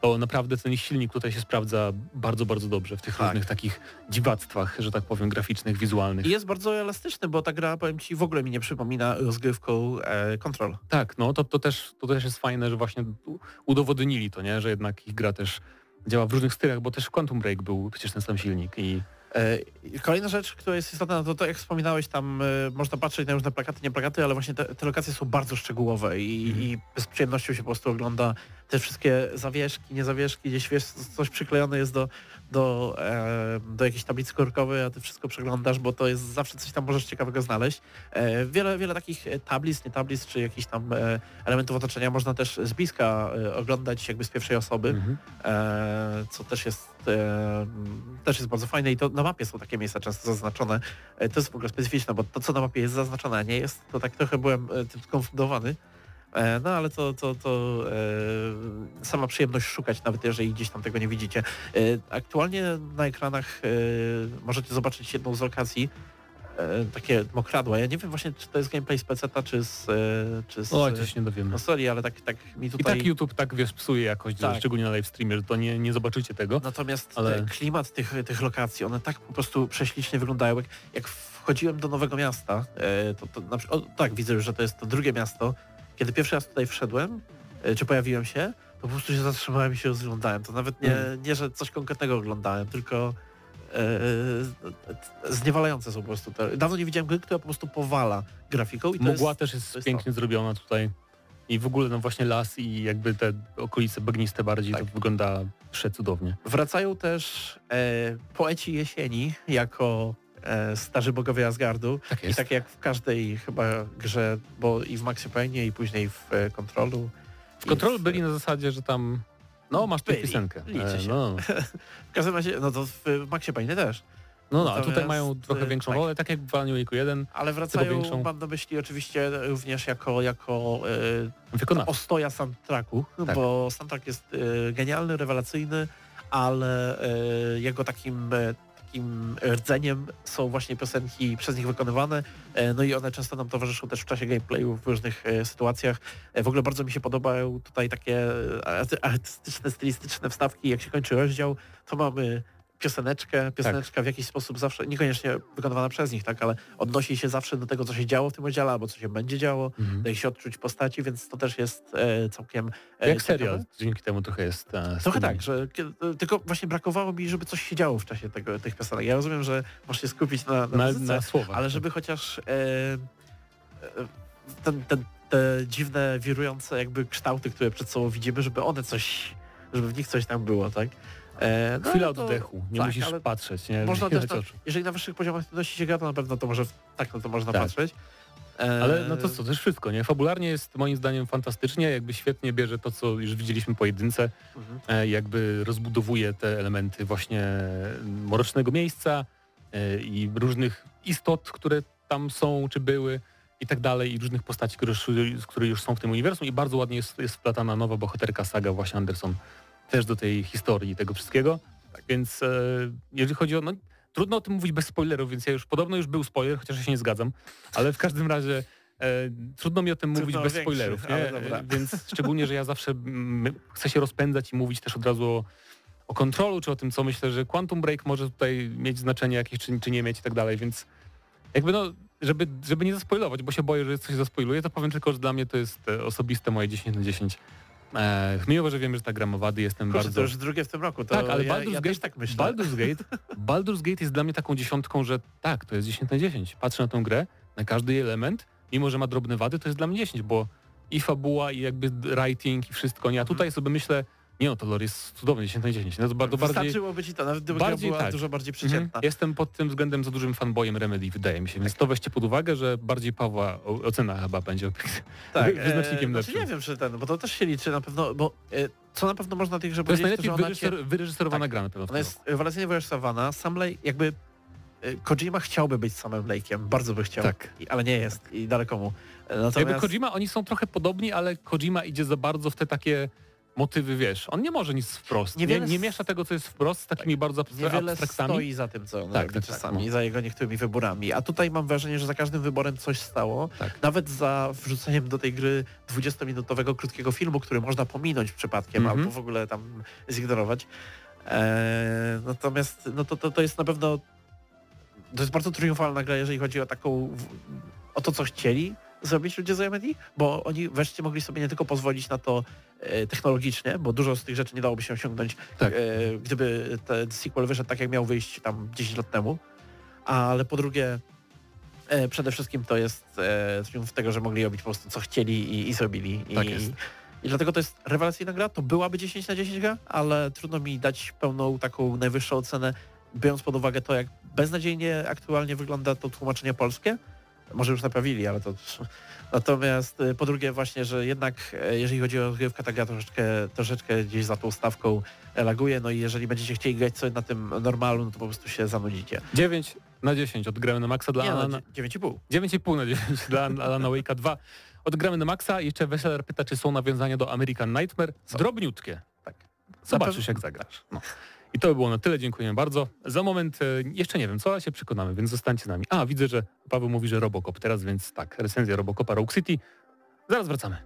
To naprawdę ten silnik tutaj się sprawdza bardzo, bardzo dobrze w tych Tak. różnych takich dziwactwach, że tak powiem, graficznych, wizualnych. I jest bardzo elastyczny, bo ta gra, powiem Ci, w ogóle mi nie przypomina rozgrywką e, Control. Tak, no to, to, też, to też jest fajne, że właśnie udowodnili to, nie? że jednak ich gra też działa w różnych stylach, bo też w Quantum Break był przecież ten sam silnik i E, Kolejna rzecz, która jest istotna, no to, to jak wspominałeś, tam e, można patrzeć na różne plakaty, nie plakaty, ale właśnie te, te lokacje są bardzo szczegółowe i, Mhm. i z przyjemnością się po prostu ogląda te wszystkie zawieszki, niezawieszki, gdzieś wiesz, coś przyklejone jest do, do, e, do jakiejś tablicy korkowej, a ty wszystko przeglądasz, bo to jest zawsze coś tam możesz ciekawego znaleźć. E, wiele, wiele takich e, tablic, nie tablic, czy jakichś tam e, elementów otoczenia można też z bliska e, oglądać jakby z pierwszej osoby Mhm. e, co też jest, też jest bardzo fajne i to na mapie są takie miejsca często zaznaczone. To jest w ogóle specyficzne, bo to co na mapie jest zaznaczone, a nie jest, to tak trochę byłem tym skonfundowany. E, no ale to, to, to e, sama przyjemność szukać, nawet jeżeli gdzieś tam tego nie widzicie. E, aktualnie na ekranach możecie zobaczyć jedną z lokacji, e, takie mokradła. Ja nie wiem właśnie, czy to jest gameplay z PC, czy z, czy z O, coś nie dowiemy. konsoli, ale tak, tak mi I tutaj... tak YouTube tak wiesz, psuje jakość, że Tak. szczególnie na live streamie, że to nie, nie zobaczycie tego. Natomiast Ale- klimat tych, tych lokacji, one tak po prostu prześlicznie wyglądają. Jak, jak wchodziłem do nowego miasta, to, to na przykład, o, tak widzę już, że to jest to drugie miasto. Kiedy pierwszy raz tutaj wszedłem, e, czy pojawiłem się, to po prostu się zatrzymałem i się rozglądałem. To nawet nie, Mm. nie że coś konkretnego oglądałem, tylko e, zniewalające są po prostu te. Dawno nie widziałem gry, która po prostu powala grafiką i to Mgła jest, też jest, to jest pięknie zrobiona tutaj. I w ogóle no właśnie las i jakby te okolice bagniste bardziej, Tak. to wygląda przecudownie. Wracają też e, poeci jesieni jako starzy bogowie Asgardu. Tak I tak jak w każdej chyba grze, bo i w Maxi Payne i później w e, Kontrolu. W i Control byli na zasadzie, że tam no masz tę piosenkę. liczy się. no. W każdym razie, no to w, w Maxi Payne też. no, no a tutaj mają trochę e, większą tak. rolę, tak jak w Alan Wake 1 Ale wracają, większą. mam na myśli oczywiście również jako, jako e, ostoja soundtracku, Tak. bo soundtrack jest e, genialny, rewelacyjny, ale e, jego takim e, takim rdzeniem są właśnie piosenki przez nich wykonywane, e, no i one często nam towarzyszą też w czasie gameplayu w różnych e, sytuacjach. E, w ogóle bardzo mi się podobają tutaj takie arty- artystyczne, stylistyczne wstawki, jak się kończy rozdział, to mamy pioseneczkę, pioseneczka w jakiś sposób zawsze, niekoniecznie wykonywana przez nich, tak, ale odnosi się zawsze do tego, co się działo w tym oddziale, albo co się będzie działo, Mhm. daje się odczuć postaci, więc to też jest e, całkiem e, Jak ciekawe. serial, dzięki temu trochę jest. E, Trochę tak, że kiedy, tylko właśnie brakowało mi, żeby coś się działo w czasie tego, tych piosenek. Ja rozumiem, że możesz się skupić na, na, Na, muzyce, na słowach. ale żeby chociaż e, e, ten, ten, te dziwne, wirujące jakby kształty, które przed sobą widzimy, żeby one coś, żeby w nich coś tam było, tak? E, no, Chwila to- oddechu, nie tak, musisz patrzeć. Nie? Można też, na, jeżeli na wyższych poziomach trudności się gra, to na pewno to może tak na to można Tak. patrzeć. E, Ale no to co, też wszystko, nie? Fabularnie jest moim zdaniem fantastycznie, jakby świetnie bierze to, co już widzieliśmy po jedynce, Mhm. e, jakby rozbudowuje te elementy właśnie mrocznego miejsca e, i różnych istot, które tam są, czy były i tak dalej, i różnych postaci, które już, które już są w tym uniwersum i bardzo ładnie jest, jest wplatana nowa bohaterka saga właśnie Anderson też do tej historii tego wszystkiego. Więc e, jeżeli chodzi o... No, trudno o tym mówić bez spoilerów, więc ja już podobno już był spoiler, chociaż ja się nie zgadzam, ale w każdym razie e, trudno mi o tym Trudno mówić bez większy, spoilerów. E, więc szczególnie, że ja zawsze mm, chcę się rozpędzać i mówić też od razu o, o kontrolu, czy o tym, co myślę, że Quantum Break może tutaj mieć znaczenie jakieś, czy, czy nie mieć i tak dalej, więc jakby no, żeby, żeby nie zaspoilować, bo się boję, że coś zaspoiluję, to powiem tylko, że dla mnie to jest e, osobiste moje 10 na 10 E, miło, że wiem, że ta gra ma wady, jestem Kurczę, bardzo... to już drugie w tym roku. To tak, ale ja, Baldur's, ja Gate, tak myślę. Baldur's, Gate, Baldur's Gate jest dla mnie taką dziesiątką, że tak, to jest 10 na 10. Patrzę na tą grę, na każdy element, mimo że ma drobne wady, to jest dla mnie 10, bo i fabuła, i jakby writing, i wszystko, nie? A tutaj sobie myślę, nie no, to lore jest cudowny, 10 na 10. No to bardzo bardziej... Wystarczyłoby ci to, nawet gdyby bardziej bardziej, była tak. dużo bardziej Mhm. przeciętna. Jestem pod tym względem za dużym fanboyem Remedy, wydaje mi się, więc to weźcie pod uwagę, że bardziej Pawła ocena chyba będzie Tak, wy- wyznacznikiem e, lepszym. znaczy nie wiem, czy ten, bo to też się liczy na pewno, bo e, co na pewno można tych, że To jest najlepiej że ona cię, wyreżyser- wyreżyserowana Tak. gra na pewno. ona jest rewelacyjnie wyreżyserowana, Sam Lake jakby e, Kojima chciałby być samym Lake'iem, bardzo by chciał, Tak. I, ale nie jest i daleko mu. E, Jakby Natomiast Kojima, oni są trochę podobni, ale Kojima idzie za bardzo w te takie motywy, wiesz, on nie może nic wprost. Nie, Niewiele nie miesza tego, co jest wprost z takimi bardzo abstra- niewiele abstraktami. stoi za tym, co on Tak, robi tak, tak, czasami, no. za jego niektórymi wyborami. A tutaj mam wrażenie, że za każdym wyborem coś stało. Tak. Nawet za wrzuceniem do tej gry 20-minutowego krótkiego filmu, który można pominąć przypadkiem Mhm. albo w ogóle tam zignorować. Eee, natomiast no to, to, to jest na pewno to jest bardzo triumfalna gra, jeżeli chodzi o taką o to, co chcieli zrobić ludzie z Remedy, bo oni wreszcie mogli sobie nie tylko pozwolić na to e, technologicznie, bo dużo z tych rzeczy nie dałoby się osiągnąć, Tak. e, gdyby ten sequel wyszedł tak, jak miał wyjść tam 10 lat temu, ale po drugie e, przede wszystkim to jest e, triumf tego, że mogli robić po prostu co chcieli i, i zrobili. Tak I, jest. I dlatego to jest rewelacyjna gra, to byłaby 10 na 10 gra, ale trudno mi dać pełną taką najwyższą ocenę, biorąc pod uwagę to, jak beznadziejnie aktualnie wygląda to tłumaczenie polskie. Może już naprawili, ale to... Natomiast y, po drugie właśnie, że jednak e, jeżeli chodzi o rozgrywkę, ta gra troszeczkę, troszeczkę gdzieś za tą stawką e, laguje, no i jeżeli będziecie chcieli grać sobie na tym normalu, no to po prostu się zanudzicie. 9 na 10 odgramy na maksa dla Nie, no, Alana. dzie- 9,5. 9,5 na 10 dla Alana Wake'a 2. Odgramy na maksa. Jeszcze Weseler pyta, czy są nawiązania do American Nightmare. Drobniutkie. Tak. Zobaczysz, jak zagrasz. No. I to by było na tyle. Dziękujemy bardzo. Za moment e, jeszcze nie wiem co, ale się przekonamy, więc zostańcie z nami. A, widzę, że Paweł mówi, że Robocop teraz, więc tak, recenzja Robocopa Rogue City. Zaraz wracamy.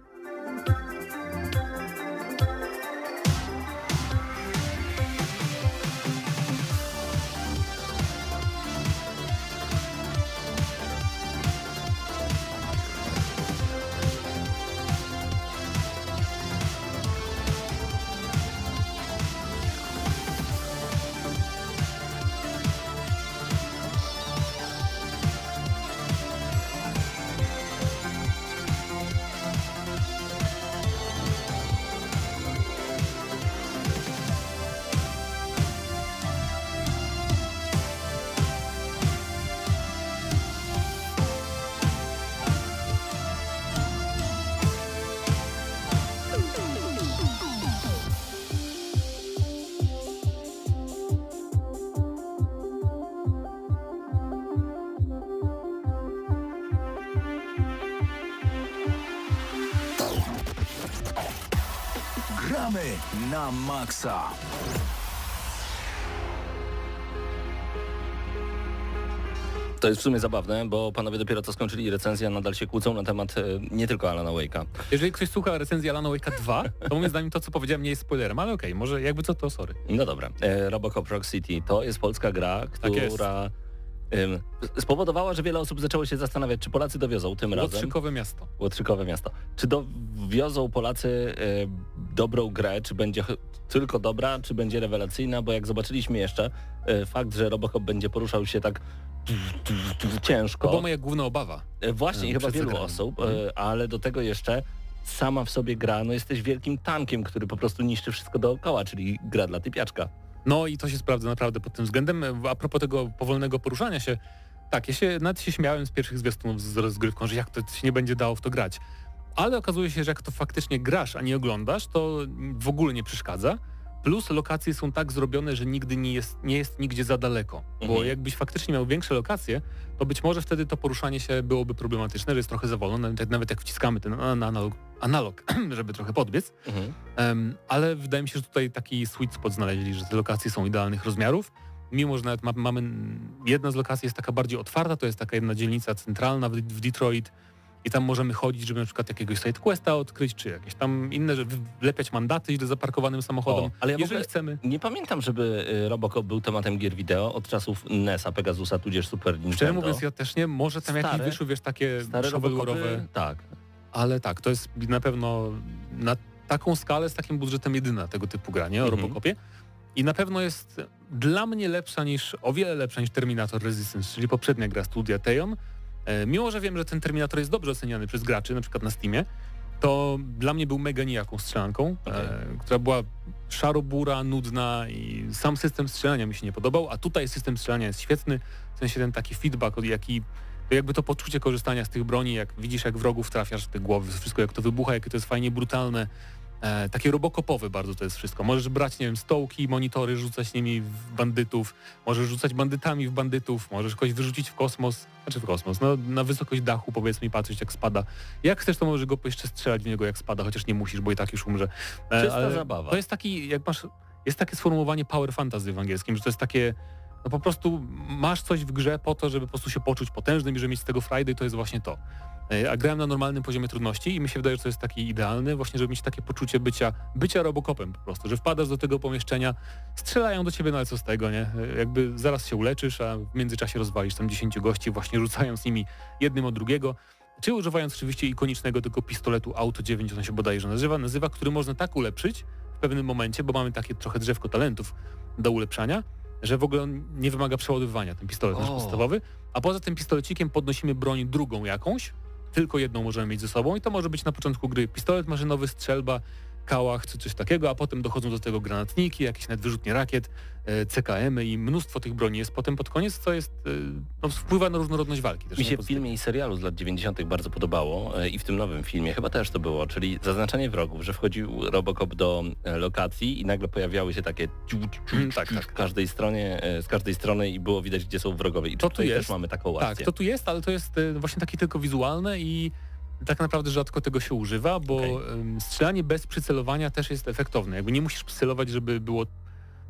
Maksa. To jest w sumie zabawne, bo panowie dopiero co skończyli recenzję, a nadal się kłócą na temat e, nie tylko Alana Wake'a. Jeżeli ktoś słucha recenzji Alana Wake'a 2, to moim zdaniem to, co powiedziałem, nie jest spoilerem, ale okej, może jakby co, to sorry. No dobra, e, Robocop Rock City to jest polska gra, Tak jest. Spowodowała, że wiele osób zaczęło się zastanawiać, czy Polacy dowiozą tym razem. Łotrzykowe miasto. Łotrzykowe miasto. Czy dowiozą Polacy e, dobrą grę, czy będzie tylko dobra, czy będzie rewelacyjna, bo jak zobaczyliśmy jeszcze, e, fakt, że Robocop będzie poruszał się tak To ciężko. była moja główna obawa. E, Właśnie, chyba wielu osób, Mhm. ale do tego jeszcze sama w sobie gra, no jesteś wielkim tankiem, który po prostu niszczy wszystko dookoła, czyli gra dla typiaczka. No i to się sprawdza naprawdę pod tym względem. A propos tego powolnego poruszania się, tak, ja się nawet się śmiałem z pierwszych zwiastunów z rozgrywką, że jak to się nie będzie dało w to grać. Ale okazuje się, że jak to faktycznie grasz, a nie oglądasz, to w ogóle nie przeszkadza. Plus lokacje są tak zrobione, że nigdy nie jest, nie jest nigdzie za daleko. Bo Mhm. jakbyś faktycznie miał większe lokacje, to być może wtedy to poruszanie się byłoby problematyczne, że jest trochę za wolno, nawet, nawet jak wciskamy ten analog, analog żeby trochę podbiec. Em, ale wydaje mi się, że tutaj taki sweet spot znaleźli, że te lokacje są idealnych rozmiarów. Mimo, że nawet ma, mamy, jedna z lokacji jest taka bardziej otwarta, to jest taka jedna dzielnica centralna w, w Detroit i tam możemy chodzić, żeby na przykład jakiegoś side questa odkryć, czy jakieś tam inne, żeby wlepiać mandaty źle zaparkowanym samochodem. O, ale ja Jeżeli chcemy. Nie pamiętam, żeby y, Robocop był tematem gier wideo od czasów NES-a, Pegasusa, tudzież Super Nintendo. Szczerze mówiąc, ja też nie, może tam jakieś Stare- wyszły, wiesz, takie Robocopy, tak. ale tak, to jest na pewno na taką skalę, z takim budżetem jedyna tego typu gra, nie? O Mhm. Robocopie. I na pewno jest dla mnie lepsza niż, o wiele lepsza niż Terminator Resistance, czyli poprzednia gra studia Tejon. E, mimo, że wiem, że ten Terminator jest dobrze oceniany przez graczy, na przykład na Steamie, to dla mnie był mega nijaką strzelanką, e, która była szarobura, nudna i sam system strzelania mi się nie podobał, a tutaj system strzelania jest świetny, w sensie ten taki feedback, jaki jakby to poczucie korzystania z tych broni, jak widzisz jak wrogów trafiasz w te głowy, wszystko jak to wybucha, jakie to jest fajnie brutalne, e, takie robokopowe bardzo to jest wszystko. Możesz brać, nie wiem, stołki, monitory, rzucać nimi w bandytów, możesz rzucać bandytami w bandytów, możesz kogoś wyrzucić w kosmos, znaczy w kosmos, no na wysokość dachu powiedzmy patrzeć jak spada. Jak chcesz, to możesz go jeszcze strzelać w niego jak spada, chociaż nie musisz, bo i tak już umrze. E, Czysta zabawa. To jest taki, jak masz, jest takie sformułowanie power fantasy w angielskim, że to jest takie, no po prostu masz coś w grze po to, żeby po prostu się poczuć potężnym i żeby mieć z tego Friday, i to jest właśnie to. E, A grałem na normalnym poziomie trudności i mi się wydaje, że to jest taki idealny, właśnie żeby mieć takie poczucie bycia, bycia robokopem po prostu, że wpadasz do tego pomieszczenia, strzelają do ciebie, no ale co z tego, nie? E, Jakby zaraz się uleczysz, a w międzyczasie rozwalisz tam 10 gości, właśnie rzucając nimi jednym od drugiego. Czy używając oczywiście ikonicznego tego pistoletu Auto 9, on się bodajże nazywa, nazywa, który można tak ulepszyć w pewnym momencie, bo mamy takie trochę drzewko talentów do ulepszania, że w ogóle on nie wymaga przeładowywania, ten pistolet nasz O. podstawowy, a poza tym pistolecikiem podnosimy broń drugą jakąś, tylko jedną możemy mieć ze sobą i to może być na początku gry. Pistolet maszynowy, strzelba, kałach czy coś takiego, a potem dochodzą do tego granatniki, jakieś nawet wyrzutnie rakiet, e, CKM-y i mnóstwo tych broni jest potem pod koniec, co jest, e, no, wpływa na różnorodność walki. Też Mi się w filmie i serialu z lat 90. bardzo podobało e, i w tym nowym filmie chyba też to było, czyli zaznaczanie wrogów, że wchodził Robocop do lokacji i nagle pojawiały się takie ciu, ciu, Mm, tak, ciu tak. w każdej stronie, z każdej strony i było widać, gdzie są wrogowie. I To tu jest. też mamy taką Tak, akcję. to tu jest, ale to jest właśnie takie tylko wizualne i tak naprawdę rzadko tego się używa, bo em, strzelanie bez przycelowania też jest efektowne. Jakby nie musisz przycelować, żeby było...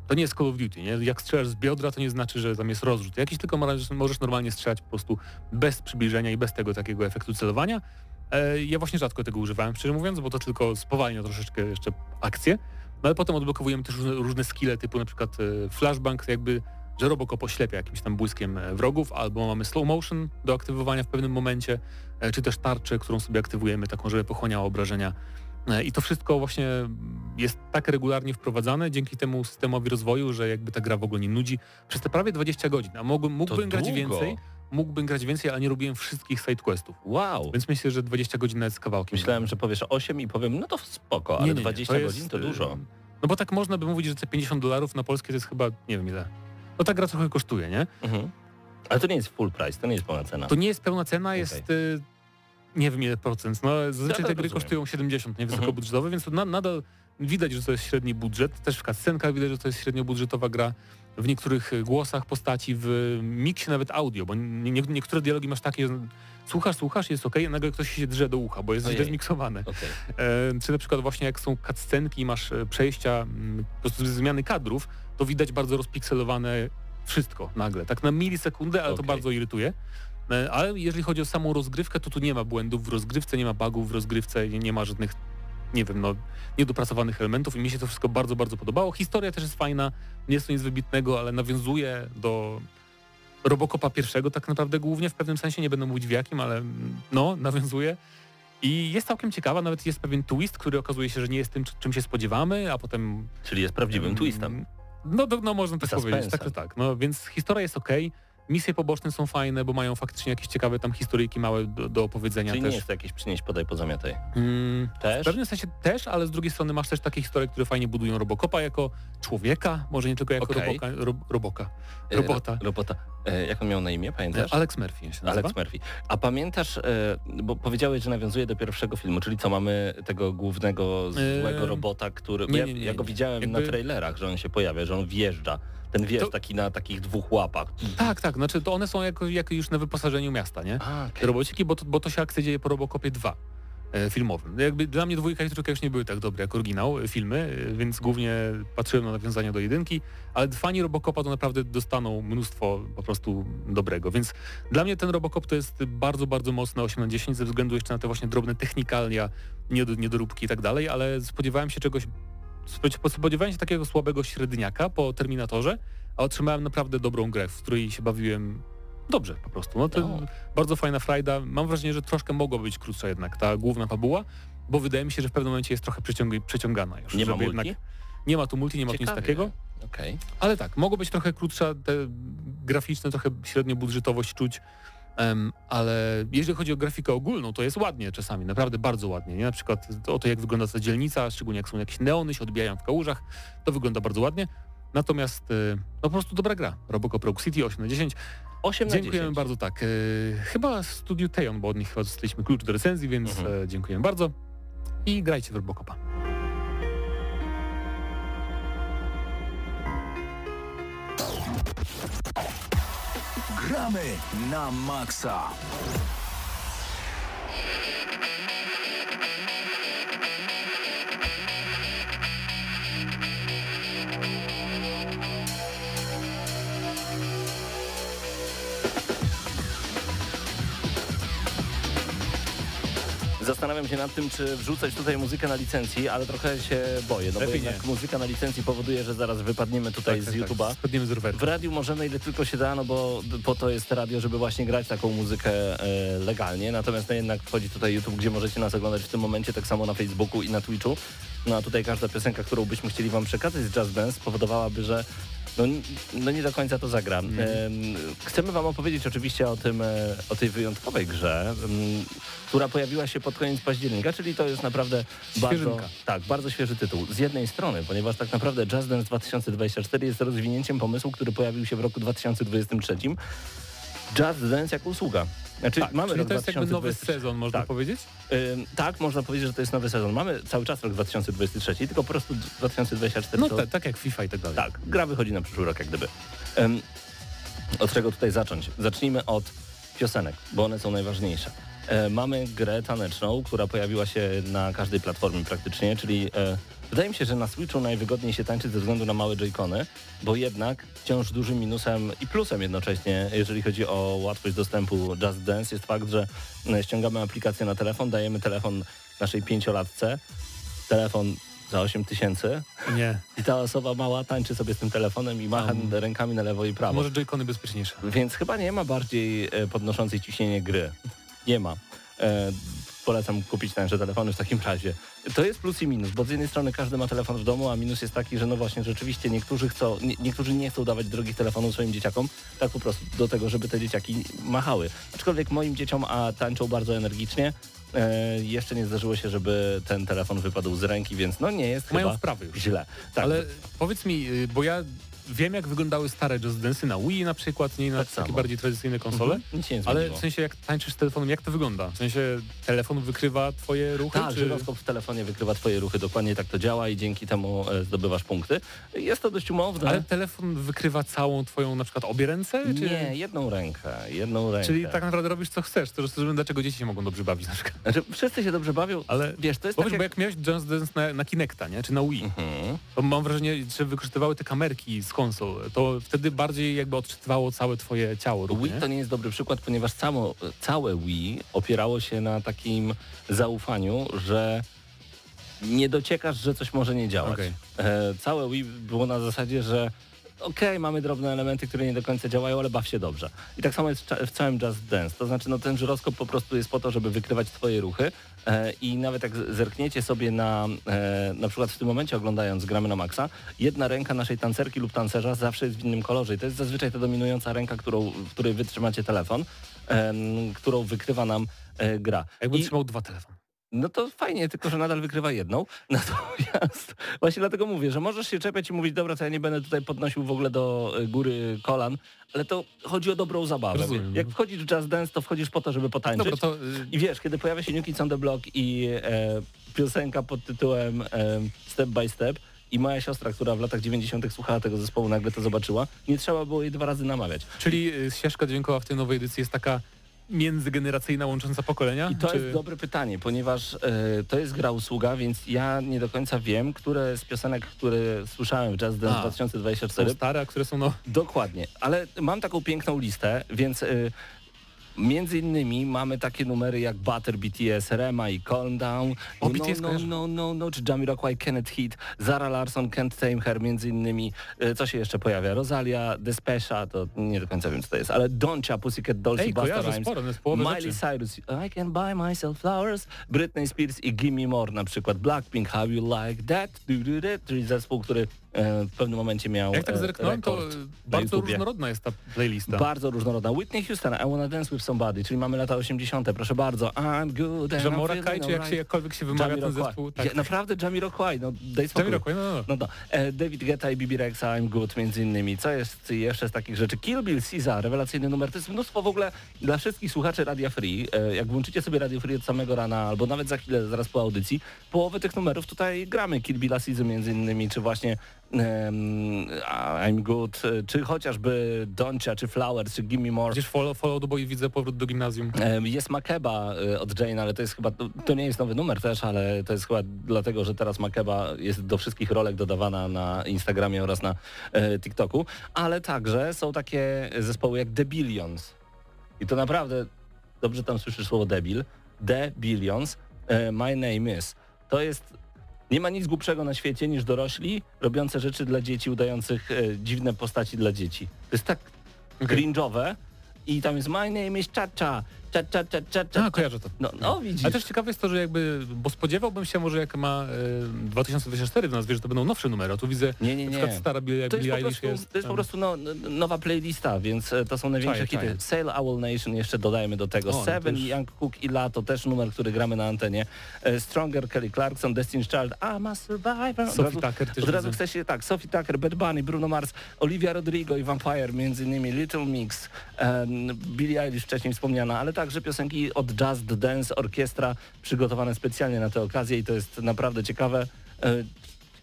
To nie jest Call of Duty, nie? Jak strzelasz z biodra, to nie znaczy, że tam jest rozrzut. Jakiś tylko możesz, możesz normalnie strzelać po prostu bez przybliżenia i bez tego takiego efektu celowania. E, Ja właśnie rzadko tego używałem, szczerze mówiąc, bo to tylko spowalnia troszeczkę jeszcze akcję. No ale potem odblokowujemy też różne, różne skille typu na przykład e, flashbang, jakby że Robocop oślepia jakimś tam błyskiem e, wrogów, albo mamy slow motion do aktywowania w pewnym momencie, e, czy też tarczę, którą sobie aktywujemy, taką, żeby pochłaniała obrażenia. E, I to wszystko właśnie jest tak regularnie wprowadzane dzięki temu systemowi rozwoju, że jakby ta gra w ogóle nie nudzi przez te prawie 20 godzin. A mógłbym, mógłbym grać więcej, mógłbym grać więcej, ale nie robiłem wszystkich sidequestów. Wow. Więc myślę, że 20 godzin nawet z kawałkiem. Myślałem, że powiesz 8 i powiem, no to spoko, ale Nie, nie, nie, 20 to jest, godzin to y, dużo. No bo tak można by mówić, że te 50 dolarów na polskie to jest chyba, nie wiem ile. No ta gra trochę kosztuje, nie? Mhm. Ale to nie jest full price, to nie jest pełna cena. To nie jest pełna cena, jest y, nie wiem ile procent. No zazwyczaj Ja te gry rozumiem. kosztują 70, nie Mhm. wysokobudżetowe, więc to na, nadal widać, że to jest średni budżet. Też w cutscenkach widać, że to jest średniobudżetowa gra. W niektórych głosach postaci, w miksie nawet audio, bo nie, nie, niektóre dialogi masz takie, że słuchasz, słuchasz, jest okej, a nagle ktoś się drze do ucha, bo jest źle Ojej. zmiksowane. Okej. E, czy na przykład właśnie jak są cutscenki i masz e, przejścia, mm, po prostu zmiany kadrów, to widać bardzo rozpikselowane wszystko nagle, tak na milisekundę, ale to Okej. bardzo irytuje. E, Ale jeżeli chodzi o samą rozgrywkę, to tu nie ma błędów w rozgrywce, nie ma bugów w rozgrywce, nie, nie ma żadnych, nie wiem, no, niedopracowanych elementów i mi się to wszystko bardzo, bardzo podobało. Historia też jest fajna, nie jest to nic wybitnego, ale nawiązuje do Robocopa pierwszego tak naprawdę głównie, w pewnym sensie, nie będę mówić w jakim, ale mm, no, nawiązuje. I jest całkiem ciekawa, nawet jest pewien twist, który okazuje się, że nie jest tym, czym się spodziewamy, a potem... Czyli jest prawdziwym Mm, twistem. No, no, no można tak powiedzieć, tak, tak. No, więc historia jest okej, misje poboczne są fajne, bo mają faktycznie jakieś ciekawe tam historyjki małe do, do opowiedzenia Czyli też. nie jest to jakieś przynieść, podaj, pozamiataj. Mm, w Też? pewnym sensie też, ale z drugiej strony masz też takie historie, które fajnie budują Robocopa jako człowieka, może nie tylko jako Okej. roboka, ro, roboka. E, Robota. ro- Robota. E, jak on miał na imię, pamiętasz? Alex Murphy się nazywa. Alex Murphy. A pamiętasz, e, bo powiedziałeś, że nawiązuje do pierwszego filmu, czyli co mamy tego głównego złego Eee, robota, który... nie, ja, nie, nie, ja go nie. widziałem na Jakby- trailerach, że on się pojawia, że on wjeżdża. Ten wjeżdż To- taki na takich dwóch łapach. Tak, tak, znaczy to one są jako, jako już na wyposażeniu miasta, nie? A, Te robociki, bo to, bo to się akcja dzieje po Robocopie 2 e, filmowym. Jakby dla mnie dwójka i trójka już nie były tak dobre jak oryginał e, filmy, e, więc głównie patrzyłem na nawiązania do jedynki, ale fani Robocopa to naprawdę dostaną mnóstwo po prostu dobrego, więc dla mnie ten Robocop to jest bardzo, bardzo mocne 8 na 10 ze względu jeszcze na te właśnie drobne technikalia, niedo- niedoróbki i tak dalej, ale spodziewałem się czegoś, spodziewałem się takiego słabego średniaka po Terminatorze, a otrzymałem naprawdę dobrą grę, w której się bawiłem dobrze po prostu. No to O. bardzo fajna frajda. Mam wrażenie, że troszkę mogła być krótsza jednak ta główna fabuła, bo wydaje mi się, że w pewnym momencie jest trochę przeciąg przeciągana już. Nie ma multi? nie ma tu multi, nie ma tu nic Ciekawie. takiego. Okej. Ale tak, mogło być trochę krótsza, te graficzne, trochę średnio budżetowość czuć, ale jeżeli chodzi o grafikę ogólną, to jest ładnie czasami, naprawdę bardzo ładnie. Nie? Na przykład o to, jak wygląda ta dzielnica, szczególnie jak są jakieś neony, się odbijają w kałużach, to wygląda bardzo ładnie. Natomiast e, no po prostu dobra gra. Robocop Rogue City 8 na 10. 8 na Dziękujemy 10. bardzo, tak. E, chyba studiu Teon, bo od nich chyba dostaliśmy klucz do recenzji, więc Mhm. e, dziękujemy bardzo. I grajcie w Robocopa. Gramy na maksa. Zastanawiam się nad tym, czy wrzucać tutaj muzykę na licencji, ale trochę się boję, no bo Lepiej jednak nie. muzyka na licencji powoduje, że zaraz wypadniemy tutaj z YouTube'a. Spadniemy z roweru. W radiu możemy ile tylko się da, no bo po to jest radio, żeby właśnie grać taką muzykę e, legalnie. Natomiast no jednak wchodzi tutaj YouTube, gdzie możecie nas oglądać w tym momencie, tak samo na Facebooku i na Twitchu. No a tutaj każda piosenka, którą byśmy chcieli wam przekazać z Jazz Dance spowodowałaby, że no, no nie do końca to zagra. Em, chcemy wam opowiedzieć oczywiście o tym, e, o tej wyjątkowej grze, która pojawiła się pod koniec października, czyli to jest naprawdę bardzo, tak, bardzo świeży tytuł. Z jednej strony, ponieważ tak naprawdę Jazz Dance 2024 jest rozwinięciem pomysłu, który pojawił się w roku 2023. Jazz Dance jako usługa. Znaczy, Tak, mamy czyli to jest jakby nowy 2023. sezon, można Tak. powiedzieć? Ym, tak, można powiedzieć, że to jest nowy sezon. Mamy cały czas rok 2023, tylko po prostu 2024 No to... tak, tak jak FIFA i tak dalej. Tak, gra wychodzi na przyszły rok jak gdyby. Od czego tutaj zacząć? Zacznijmy od piosenek, bo one są najważniejsze. E, mamy grę taneczną, która pojawiła się na każdej platformie praktycznie, czyli e, wydaje mi się, że na Switchu najwygodniej się tańczyć ze względu na małe joycony, bo jednak wciąż dużym minusem i plusem jednocześnie, jeżeli chodzi o łatwość dostępu Just Dance, jest fakt, że e, ściągamy aplikację na telefon, dajemy telefon naszej pięciolatce, telefon za 8 tysięcy, Nie. i ta osoba mała tańczy sobie z tym telefonem i macha Um, rękami na lewo i prawo. Może joycony bezpieczniejsze. Więc chyba nie ma bardziej podnoszącej ciśnienie gry. Nie ma. E, polecam kupić tańsze telefony w takim razie. To jest plus i minus, bo z jednej strony każdy ma telefon w domu, a minus jest taki, że no właśnie rzeczywiście niektórzy chcą, nie, niektórzy nie chcą dawać drogich telefonów swoim dzieciakom, tak po prostu do tego, żeby te dzieciaki machały. Aczkolwiek moim dzieciom, a tańczą bardzo energicznie, e, jeszcze nie zdarzyło się, żeby ten telefon wypadł z ręki, więc no nie jest Mają chyba wprawy już. źle. Tak, Ale powiedz mi, y, bo ja wiem jak wyglądały stare Just Dance'y na Wii na przykład, nie na Tak takie samo. bardziej tradycyjne konsole. Mhm, nic się nie Ale w sensie jak tańczysz z telefonem, jak to wygląda? W sensie telefon wykrywa twoje ruchy? Tak, czy... żyroskop w telefonie wykrywa twoje ruchy, dokładnie tak to działa i dzięki temu e, zdobywasz punkty. Jest to dość umowne. Ale telefon wykrywa całą twoją na przykład obie ręce? Czy... Nie, jedną rękę, jedną rękę. Czyli tak naprawdę robisz co chcesz, to rozumiem dlaczego dzieci się mogą dobrze bawić na przykład. Znaczy, wszyscy się dobrze bawią, Ale wiesz, to jest bo, tak wiesz, bo jak... jak miałeś Just Dance na, na Kinecta, nie? Czy na Wii, Mhm. to mam wrażenie, że wykorzystywały te kamerki z konsol. To wtedy bardziej jakby odczytywało całe twoje ciało. Wii nie? to nie jest dobry przykład, ponieważ samo, całe Wii opierało się na takim zaufaniu, że nie dociekasz, że coś może nie działać. Okej. E, całe Wii było na zasadzie, że okej, mamy drobne elementy, które nie do końca działają, ale baw się dobrze. I tak samo jest w całym Just Dance. To znaczy, no ten żyroskop po prostu jest po to, żeby wykrywać twoje ruchy e, i nawet jak zerkniecie sobie na, e, na przykład w tym momencie oglądając Gramy na Maxa, jedna ręka naszej tancerki lub tancerza zawsze jest w innym kolorze i to jest zazwyczaj ta dominująca ręka, którą, w której wytrzymacie telefon, em, którą wykrywa nam e, gra. Jakby I- trzymał dwa telefony. No to fajnie, tylko że nadal wykrywa jedną. Natomiast właśnie dlatego mówię, że możesz się czepiać i mówić, dobra, to ja nie będę tutaj podnosił w ogóle do y, góry kolan, ale to chodzi o dobrą zabawę. Rozumiem. Jak wchodzisz w Just Dance, to wchodzisz po to, żeby potańczyć. Dobra, to y, I wiesz, kiedy pojawia się New Kids on the Block i e, piosenka pod tytułem e, Step by Step i moja siostra, która w latach 90. słuchała tego zespołu, nagle to zobaczyła, nie trzeba było jej dwa razy namawiać. czyli y, ścieżka dźwiękowa w tej nowej edycji jest taka międzygeneracyjna, łącząca pokolenia? I to czy... jest dobre pytanie, ponieważ e, to jest gra usługa, więc ja nie do końca wiem, które z piosenek, które słyszałem w Jazz Dance A, 2024, Są stare, a które są no... dokładnie, ale mam taką piękną listę, więc e, Między innymi mamy takie numery jak Butter BTS, Rema i Calm Down, O, no, BTS no, kojarzę. no, no, no, czy Jamiroquai, Kenneth Heat, Zara Larson, Can't Tame Her między innymi. E, Co się jeszcze pojawia? Rosalia, Despesha, to nie do końca wiem co to jest, ale Doncha, Pussycat Dolls i Ej, Busta kojarzę Rhymes. sporo, no Miley rzeczy. Cyrus, I can buy myself flowers, Britney Spears i Gimme More na przykład, Blackpink, How You Like That, czyli zespół, który w pewnym momencie miał Jak tak e, zerknąłem, to bardzo różnorodna jest ta playlista. Bardzo różnorodna. Whitney Houston, I Wanna Dance With Somebody, czyli mamy lata 80. Proszę bardzo. I'm good and Morakaj, feeling czy jak się jakkolwiek się wymawia ten Jamiroquai. zespół. Tak. Ja, naprawdę Jamiroquai, no daj spokój. Jamiroquai, no, no, no. E, David Guetta i Bibi Rexa, I'm Good między innymi. Co jest jeszcze z takich rzeczy? Kill Bill, Caesar, rewelacyjny numer. To jest mnóstwo w ogóle dla wszystkich słuchaczy Radia Free. E, jak włączycie sobie Radio Free od samego rana, albo nawet za chwilę, zaraz po audycji, połowę tych numerów tutaj gramy. Kill Billa, Caesar między innymi, czy właśnie em, I'm Good, czy chociażby Doncia, czy Flowers, czy Gimme More. Gdzieś follow, follow the boy widzę powrót do gimnazjum. Jest Makeba y, od Jane, ale to jest chyba, to nie jest nowy numer też, ale to jest chyba dlatego, że teraz Makeba jest do wszystkich rolek dodawana na Instagramie oraz na e, TikToku, ale także są takie zespoły jak The Billions. I to naprawdę, dobrze tam słyszysz słowo debil, The Billions, e, My Name Is. To jest, nie ma nic głupszego na świecie niż dorośli robiące rzeczy dla dzieci, udających e, dziwne postaci dla dzieci. To jest tak cringe'owe i tam jest My Name is Cha-Cha, Cha-Cha, Cha-Cha, A, kojarzę to. no, no widzisz. Ale też ciekawe jest to, że jakby, bo spodziewałbym się może jak ma e, 2024 w nazwie, że to będą nowsze numery, a tu widzę Nie, nie, na przykład nie. stara Billie, To jest, Billie Eilish jest. to jest po prostu no, nowa playlista, więc e, to są największe Czaję, hity. czaję. Sail Owl Nation jeszcze dodajmy do tego. O, no Seven, już- Young Cook i Lato, też numer, który gramy na antenie. E, Stronger, Kelly Clarkson, Destiny's Child, I'm a survivor. Od Sophie razu- Tucker też Od razu chce się, tak, Sophie Tucker, Bad Bunny, Bruno Mars, Olivia Rodrigo i Vampire, między innymi Little Mix, em, Billie Eilish wcześniej wspomniana, ale także piosenki od Just Dance Orkiestra przygotowane specjalnie na tę okazję i to jest naprawdę ciekawe. E,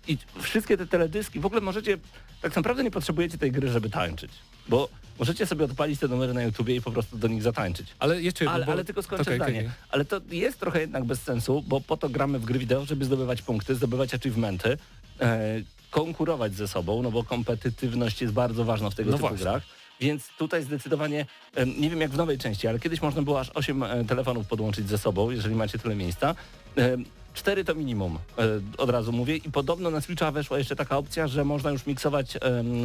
I wszystkie te teledyski, w ogóle możecie, tak naprawdę nie potrzebujecie tej gry, żeby tańczyć, bo możecie sobie odpalić te numery na YouTubie i po prostu do nich zatańczyć. Ale jeszcze jedno, Ale, bo- ale tylko skończę Okej, zdanie. okej. Ale to jest trochę jednak bez sensu, bo po to gramy w gry wideo, żeby zdobywać punkty, zdobywać achievementy, e, konkurować ze sobą, no bo kompetytywność jest bardzo ważna w tego No typu właśnie. grach. Więc tutaj zdecydowanie, nie wiem jak w nowej części, ale kiedyś można było aż 8 e, telefonów podłączyć ze sobą, jeżeli macie tyle miejsca. Em, Cztery to minimum, e, od razu mówię. I podobno na Switcha weszła jeszcze taka opcja, że można już miksować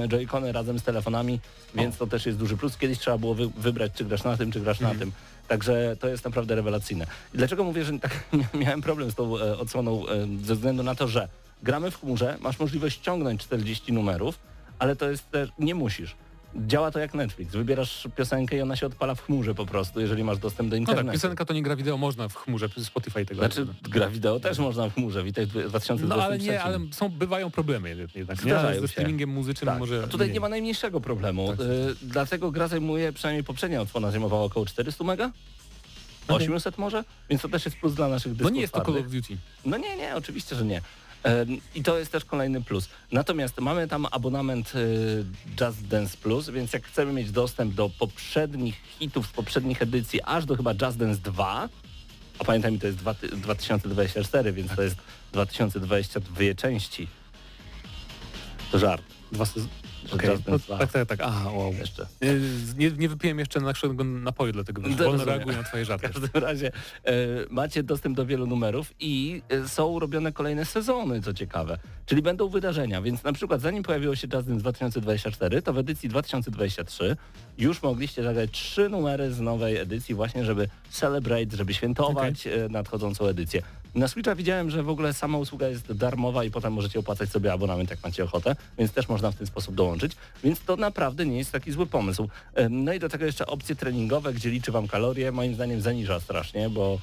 Joy-Cony razem z telefonami, więc to też jest duży plus. Kiedyś trzeba było wy, wybrać, czy grasz na tym, czy grasz na tym. Także to jest naprawdę rewelacyjne. I dlaczego mówię, że tak miałem problem z tą e, odsłoną? Ze względu na to, że gramy w chmurze, masz możliwość ściągnąć 40 numerów, ale to jest też, nie musisz. Działa to jak Netflix. Wybierasz piosenkę i ona się odpala w chmurze po prostu, jeżeli masz dostęp do No internetu. tak, piosenka to nie gra wideo, można w chmurze Spotify tego. Znaczy, gra wideo też można w chmurze. Witaj w 2023. no ale nie, ale są, bywają problemy jednak. nie? Zdarzają ze streamingiem muzycznym Tak. może A tutaj mniej. nie ma najmniejszego problemu. Tak. Y, dlatego gra zajmuje, przynajmniej poprzednia odsłona zajmowała około 400 mega? 800 może? Więc to też jest plus dla naszych No dysków nie jest to Call of Duty. No nie, nie, oczywiście, że nie. Em, I to jest też kolejny plus. Natomiast mamy tam abonament y, Just Dance Plus, więc jak chcemy mieć dostęp do poprzednich hitów z poprzednich edycji, aż do chyba Just Dance 2, a pamiętaj, to jest dwa, 2024, więc to jest 2022 części. To żart. Dwa że Just no, Dance 2 tak, tak, tak. Aha, wow. jeszcze. Nie, nie, wypiłem jeszcze naszego napoju, dlatego No, wolno reaguję na twoje W żarty. każdym razie e, macie dostęp do wielu numerów i e, są robione kolejne sezony, co ciekawe. Czyli będą wydarzenia, więc na przykład zanim pojawiło się Just Dance 2024, to w edycji 2023 już mogliście zagrać trzy numery z nowej edycji właśnie, żeby celebrate, żeby świętować e, nadchodzącą edycję. Na Switcha widziałem, że w ogóle sama usługa jest darmowa i potem możecie opłacać sobie abonament, jak macie ochotę, więc też można w ten sposób dołączyć, więc to naprawdę nie jest taki zły pomysł. No i do tego jeszcze opcje treningowe, gdzie liczy wam kalorie, moim zdaniem zaniża strasznie, bo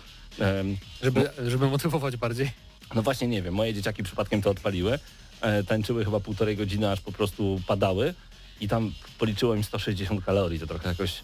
Żeby, żeby motywować bardziej. no właśnie nie wiem, moje dzieciaki przypadkiem to odpaliły, e, tańczyły chyba półtorej godziny, aż po prostu padały. I tam policzyło im 160 kalorii, to trochę jakoś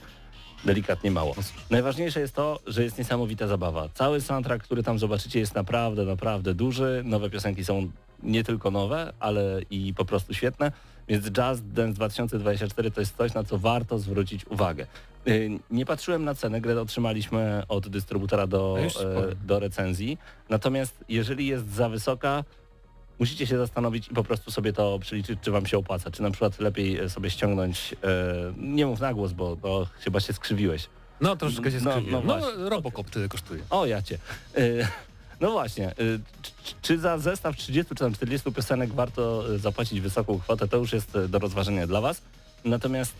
delikatnie mało. Najważniejsze jest to, że jest niesamowita zabawa. Cały soundtrack, który tam zobaczycie jest naprawdę, naprawdę duży. Nowe piosenki są nie tylko nowe, ale i po prostu świetne. Więc Just Dance 2024 to jest coś, na co warto zwrócić uwagę. Y, Nie patrzyłem na cenę, grę otrzymaliśmy od dystrybutora do, sporo. e, do recenzji. Natomiast jeżeli jest za wysoka, musicie się zastanowić i po prostu sobie to przeliczyć, czy wam się opłaca. Czy na przykład lepiej e, sobie ściągnąć, e, nie mów na głos, bo to chyba się skrzywiłeś. No troszeczkę się No, skrzywiłem. no No, właśnie. Robocop tyle kosztuje. O, ja cię. Y, No właśnie, y, czy, za zestaw 30 czy tam 40 piosenek warto y, zapłacić wysoką kwotę, to już jest do rozważenia dla Was. Natomiast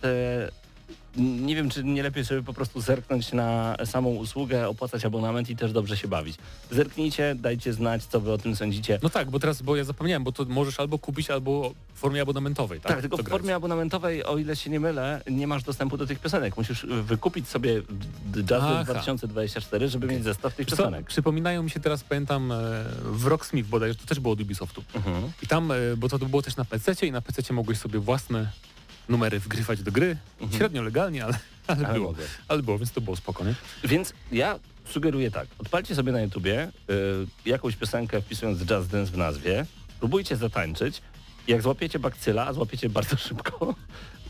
nie wiem, czy nie lepiej sobie po prostu zerknąć na samą usługę, opłacać abonament i też dobrze się bawić. Zerknijcie, dajcie znać, co Wy o tym sądzicie. No tak, bo teraz, bo ja zapomniałem, bo to możesz albo kupić, albo w formie abonamentowej, tak? Tak, tylko w grać. formie abonamentowej, o ile się nie mylę, nie masz dostępu do tych piosenek. Musisz y, wykupić sobie Jazz Aha. 2024, żeby mieć zestaw tych co, piosenek. przypominają mi się teraz, pamiętam, e, w Rocksmith bodajże, to też było od Ubisoftu. Mhm. I tam, e, bo to było też na PC i na PC mogłeś sobie własne numery wgrywać do gry. Mhm. Średnio legalnie, ale, ale, Ale było. mogę. Ale było, więc to było spoko, nie? Więc ja sugeruję tak, odpalcie sobie na YouTubie y, jakąś piosenkę wpisując Jazz Dance w nazwie, próbujcie zatańczyć jak złapiecie bakcyla, a złapiecie bardzo szybko,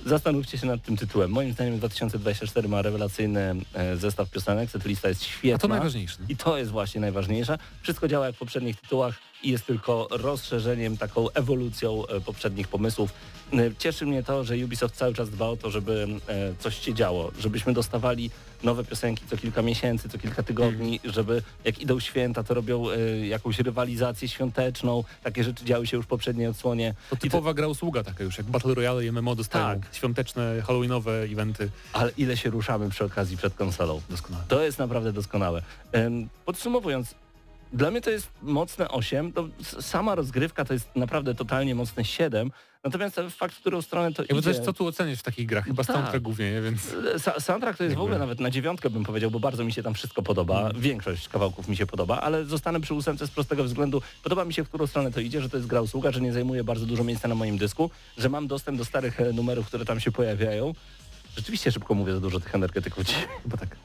zastanówcie się nad tym tytułem. Moim zdaniem 2024 ma rewelacyjny e, zestaw piosenek, setlista jest A świetna. to najważniejsze. nie? I to jest właśnie najważniejsze. Wszystko działa jak w poprzednich tytułach i jest tylko rozszerzeniem, taką ewolucją e, poprzednich pomysłów. E, Cieszy mnie to, że Ubisoft cały czas dba o to, żeby e, coś się działo, żebyśmy dostawali nowe piosenki co kilka miesięcy, co kilka tygodni, żeby jak idą święta, to robią e, jakąś rywalizację świąteczną. Takie rzeczy działy się już w poprzedniej odsłonie. To typowa gra usługa taka już, jak Battle Royale i MMO dostają Tak. świąteczne, halloweenowe eventy. Ale ile się ruszamy przy okazji przed konsolą. Doskonale. To jest naprawdę doskonałe. Podsumowując, dla mnie to jest mocne 8, to sama rozgrywka to jest naprawdę totalnie mocne 7, natomiast fakt, w którą stronę to Jakby idzie... też co tu oceniać w takich grach? Chyba Tak. soundtrack głównie, nie? Więc Sa- Soundtrack to jest w ogóle nawet na dziewiątkę bym powiedział, bo bardzo mi się tam wszystko podoba. Mhm. Większość kawałków mi się podoba, ale zostanę przy ósemce z prostego względu. Podoba mi się, w którą stronę to idzie, że to jest gra usługa, że nie zajmuje bardzo dużo miejsca na moim dysku, że mam dostęp do starych e, numerów, które tam się pojawiają. Rzeczywiście szybko mówię za dużo tych energetyków dzisiaj. chyba tak.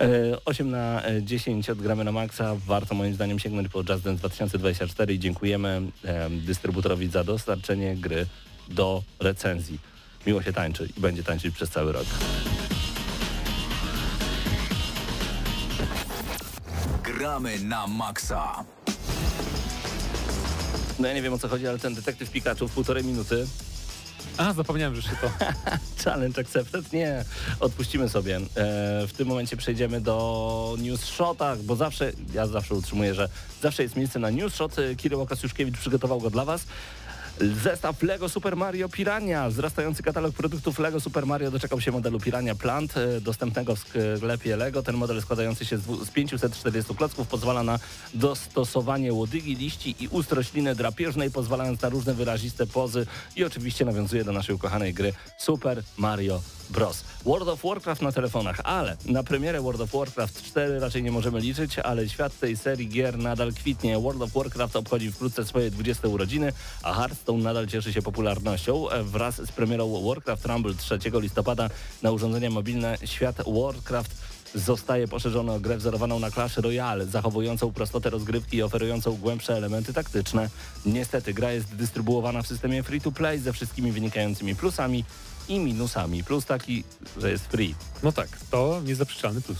E, 8 na e, 10 odgramy na maksa. Warto moim zdaniem sięgnąć po Just Dance 2024 i dziękujemy e, dystrybutorowi za dostarczenie gry do recenzji. Miło się tańczy i będzie tańczyć przez cały rok. Gramy na maksa. No ja nie wiem o co chodzi, ale ten detektyw Pikachu w półtorej minuty. A, zapomniałem, że jeszcze to. Challenge accepted? Nie, odpuścimy sobie. E, w tym momencie przejdziemy do news shotach, bo zawsze, ja zawsze utrzymuję, że zawsze jest miejsce na news shot. E, Kirył Okasiuszkiewicz przygotował go dla Was. Zestaw Lego Super Mario Pirania. Wzrastający katalog produktów Lego Super Mario doczekał się modelu Pirania Plant, e, dostępnego w sklepie Lego. Ten model składający się z dwu- z 540 klocków pozwala na dostosowanie łodygi, liści i ust rośliny drapieżnej, pozwalając na różne wyraziste pozy i oczywiście nawiązuje do naszej ukochanej gry Super Mario Bros. World of Warcraft na telefonach, ale na premierę World of Warcraft 4 raczej nie możemy liczyć, ale świat tej serii gier nadal kwitnie. World of Warcraft obchodzi wkrótce swoje 20 urodziny, a Hearthstone nadal cieszy się popularnością. E, Wraz z premierą Warcraft Rumble 3 listopada na urządzenia mobilne świat Warcraft zostaje poszerzony o grę wzorowaną na Clash Royale, zachowującą prostotę rozgrywki i oferującą głębsze elementy taktyczne. Niestety gra jest dystrybuowana w systemie free-to-play ze wszystkimi wynikającymi plusami i minusami. Plus taki, że jest free. No tak, to niezaprzeczalny plus.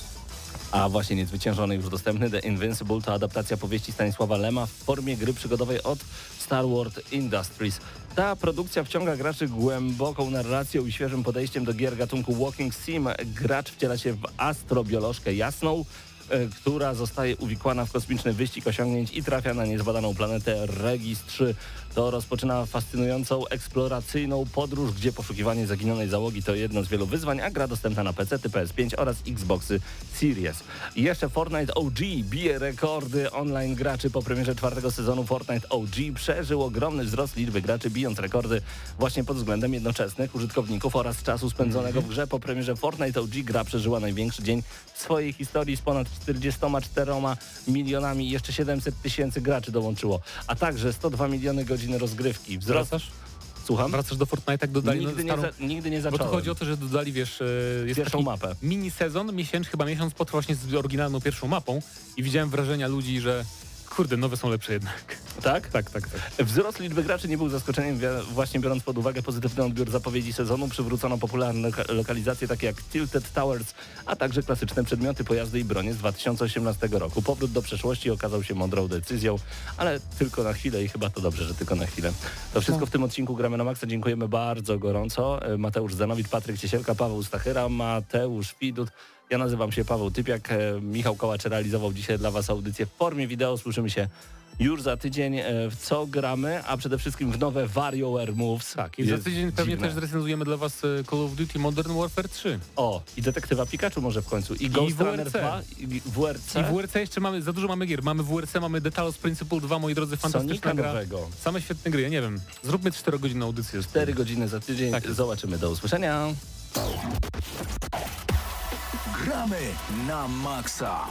A właśnie niezwyciężony już dostępny The Invincible to adaptacja powieści Stanisława Lema w formie gry przygodowej od Star Wars Industries. Ta produkcja wciąga graczy głęboką narracją i świeżym podejściem do gier gatunku Walking Sim. Gracz wciela się w astrobiolożkę jasną, e, która zostaje uwikłana w kosmiczny wyścig osiągnięć i trafia na niezbadaną planetę Regis 3. To rozpoczyna fascynującą eksploracyjną podróż, gdzie poszukiwanie zaginionej załogi to jedno z wielu wyzwań, a gra dostępna na PC, PS5 oraz Xboxy Series. I jeszcze Fortnite OG bije rekordy online graczy po premierze czwartego sezonu Fortnite OG. Przeżył ogromny wzrost liczby graczy, bijąc rekordy właśnie pod względem jednoczesnych użytkowników oraz czasu spędzonego w grze. Po premierze Fortnite OG gra przeżyła największy dzień w swojej historii z ponad 44 milionami i jeszcze 700 tysięcy graczy dołączyło, a także 102 miliony godzin rozgrywki. Wzrost... Wracasz? Słucham? Wracasz do Fortnite'a, dodali Nigdy nie, za, nigdy nie Bo zacząłem. tu chodzi o to, że dodali, wiesz, e, jest Pierwszą mapę. mini sezon, miesiąc, chyba miesiąc potrwa właśnie z oryginalną pierwszą mapą i widziałem wrażenia ludzi, że kurde, nowe są lepsze jednak. Tak? Tak, tak, tak. Wzrost liczby graczy nie był zaskoczeniem, właśnie biorąc pod uwagę pozytywny odbiór zapowiedzi sezonu. Przywrócono popularne loka- lokalizacje takie jak Tilted Towers, a także klasyczne przedmioty, pojazdy i bronie z 2018 roku. Powrót do przeszłości okazał się mądrą decyzją, ale tylko na chwilę i chyba to dobrze, że tylko na chwilę. To wszystko w tym odcinku Gramy na Maxa. Dziękujemy bardzo gorąco. E, Mateusz Zanowicz, Patryk Ciesielka, Paweł Stachyra, Mateusz Widut, Ja nazywam się Paweł Typiak. E, Michał Kołacz realizował dzisiaj dla Was audycję w formie wideo. Słyszymy się już za tydzień e, w co gramy, a przede wszystkim w nowe WarioWare Moves. Tak, i za tydzień pewnie dziwne. też zrecenzujemy dla was e, Call of Duty Modern Warfare 3. O, i Detektywa Pikachu może w końcu. I Ghost Runner WRC. 2, i WRC. I WRC jeszcze mamy, za dużo mamy gier. Mamy WRC, mamy Detalos Principle 2, moi drodzy, fantastyczna Sonika gra. nowego. Same świetne gry, ja nie wiem. Zróbmy 4 godzinną audycję. 4 godziny za tydzień. Tak. Zobaczymy. Do usłyszenia. Gramy na maksa.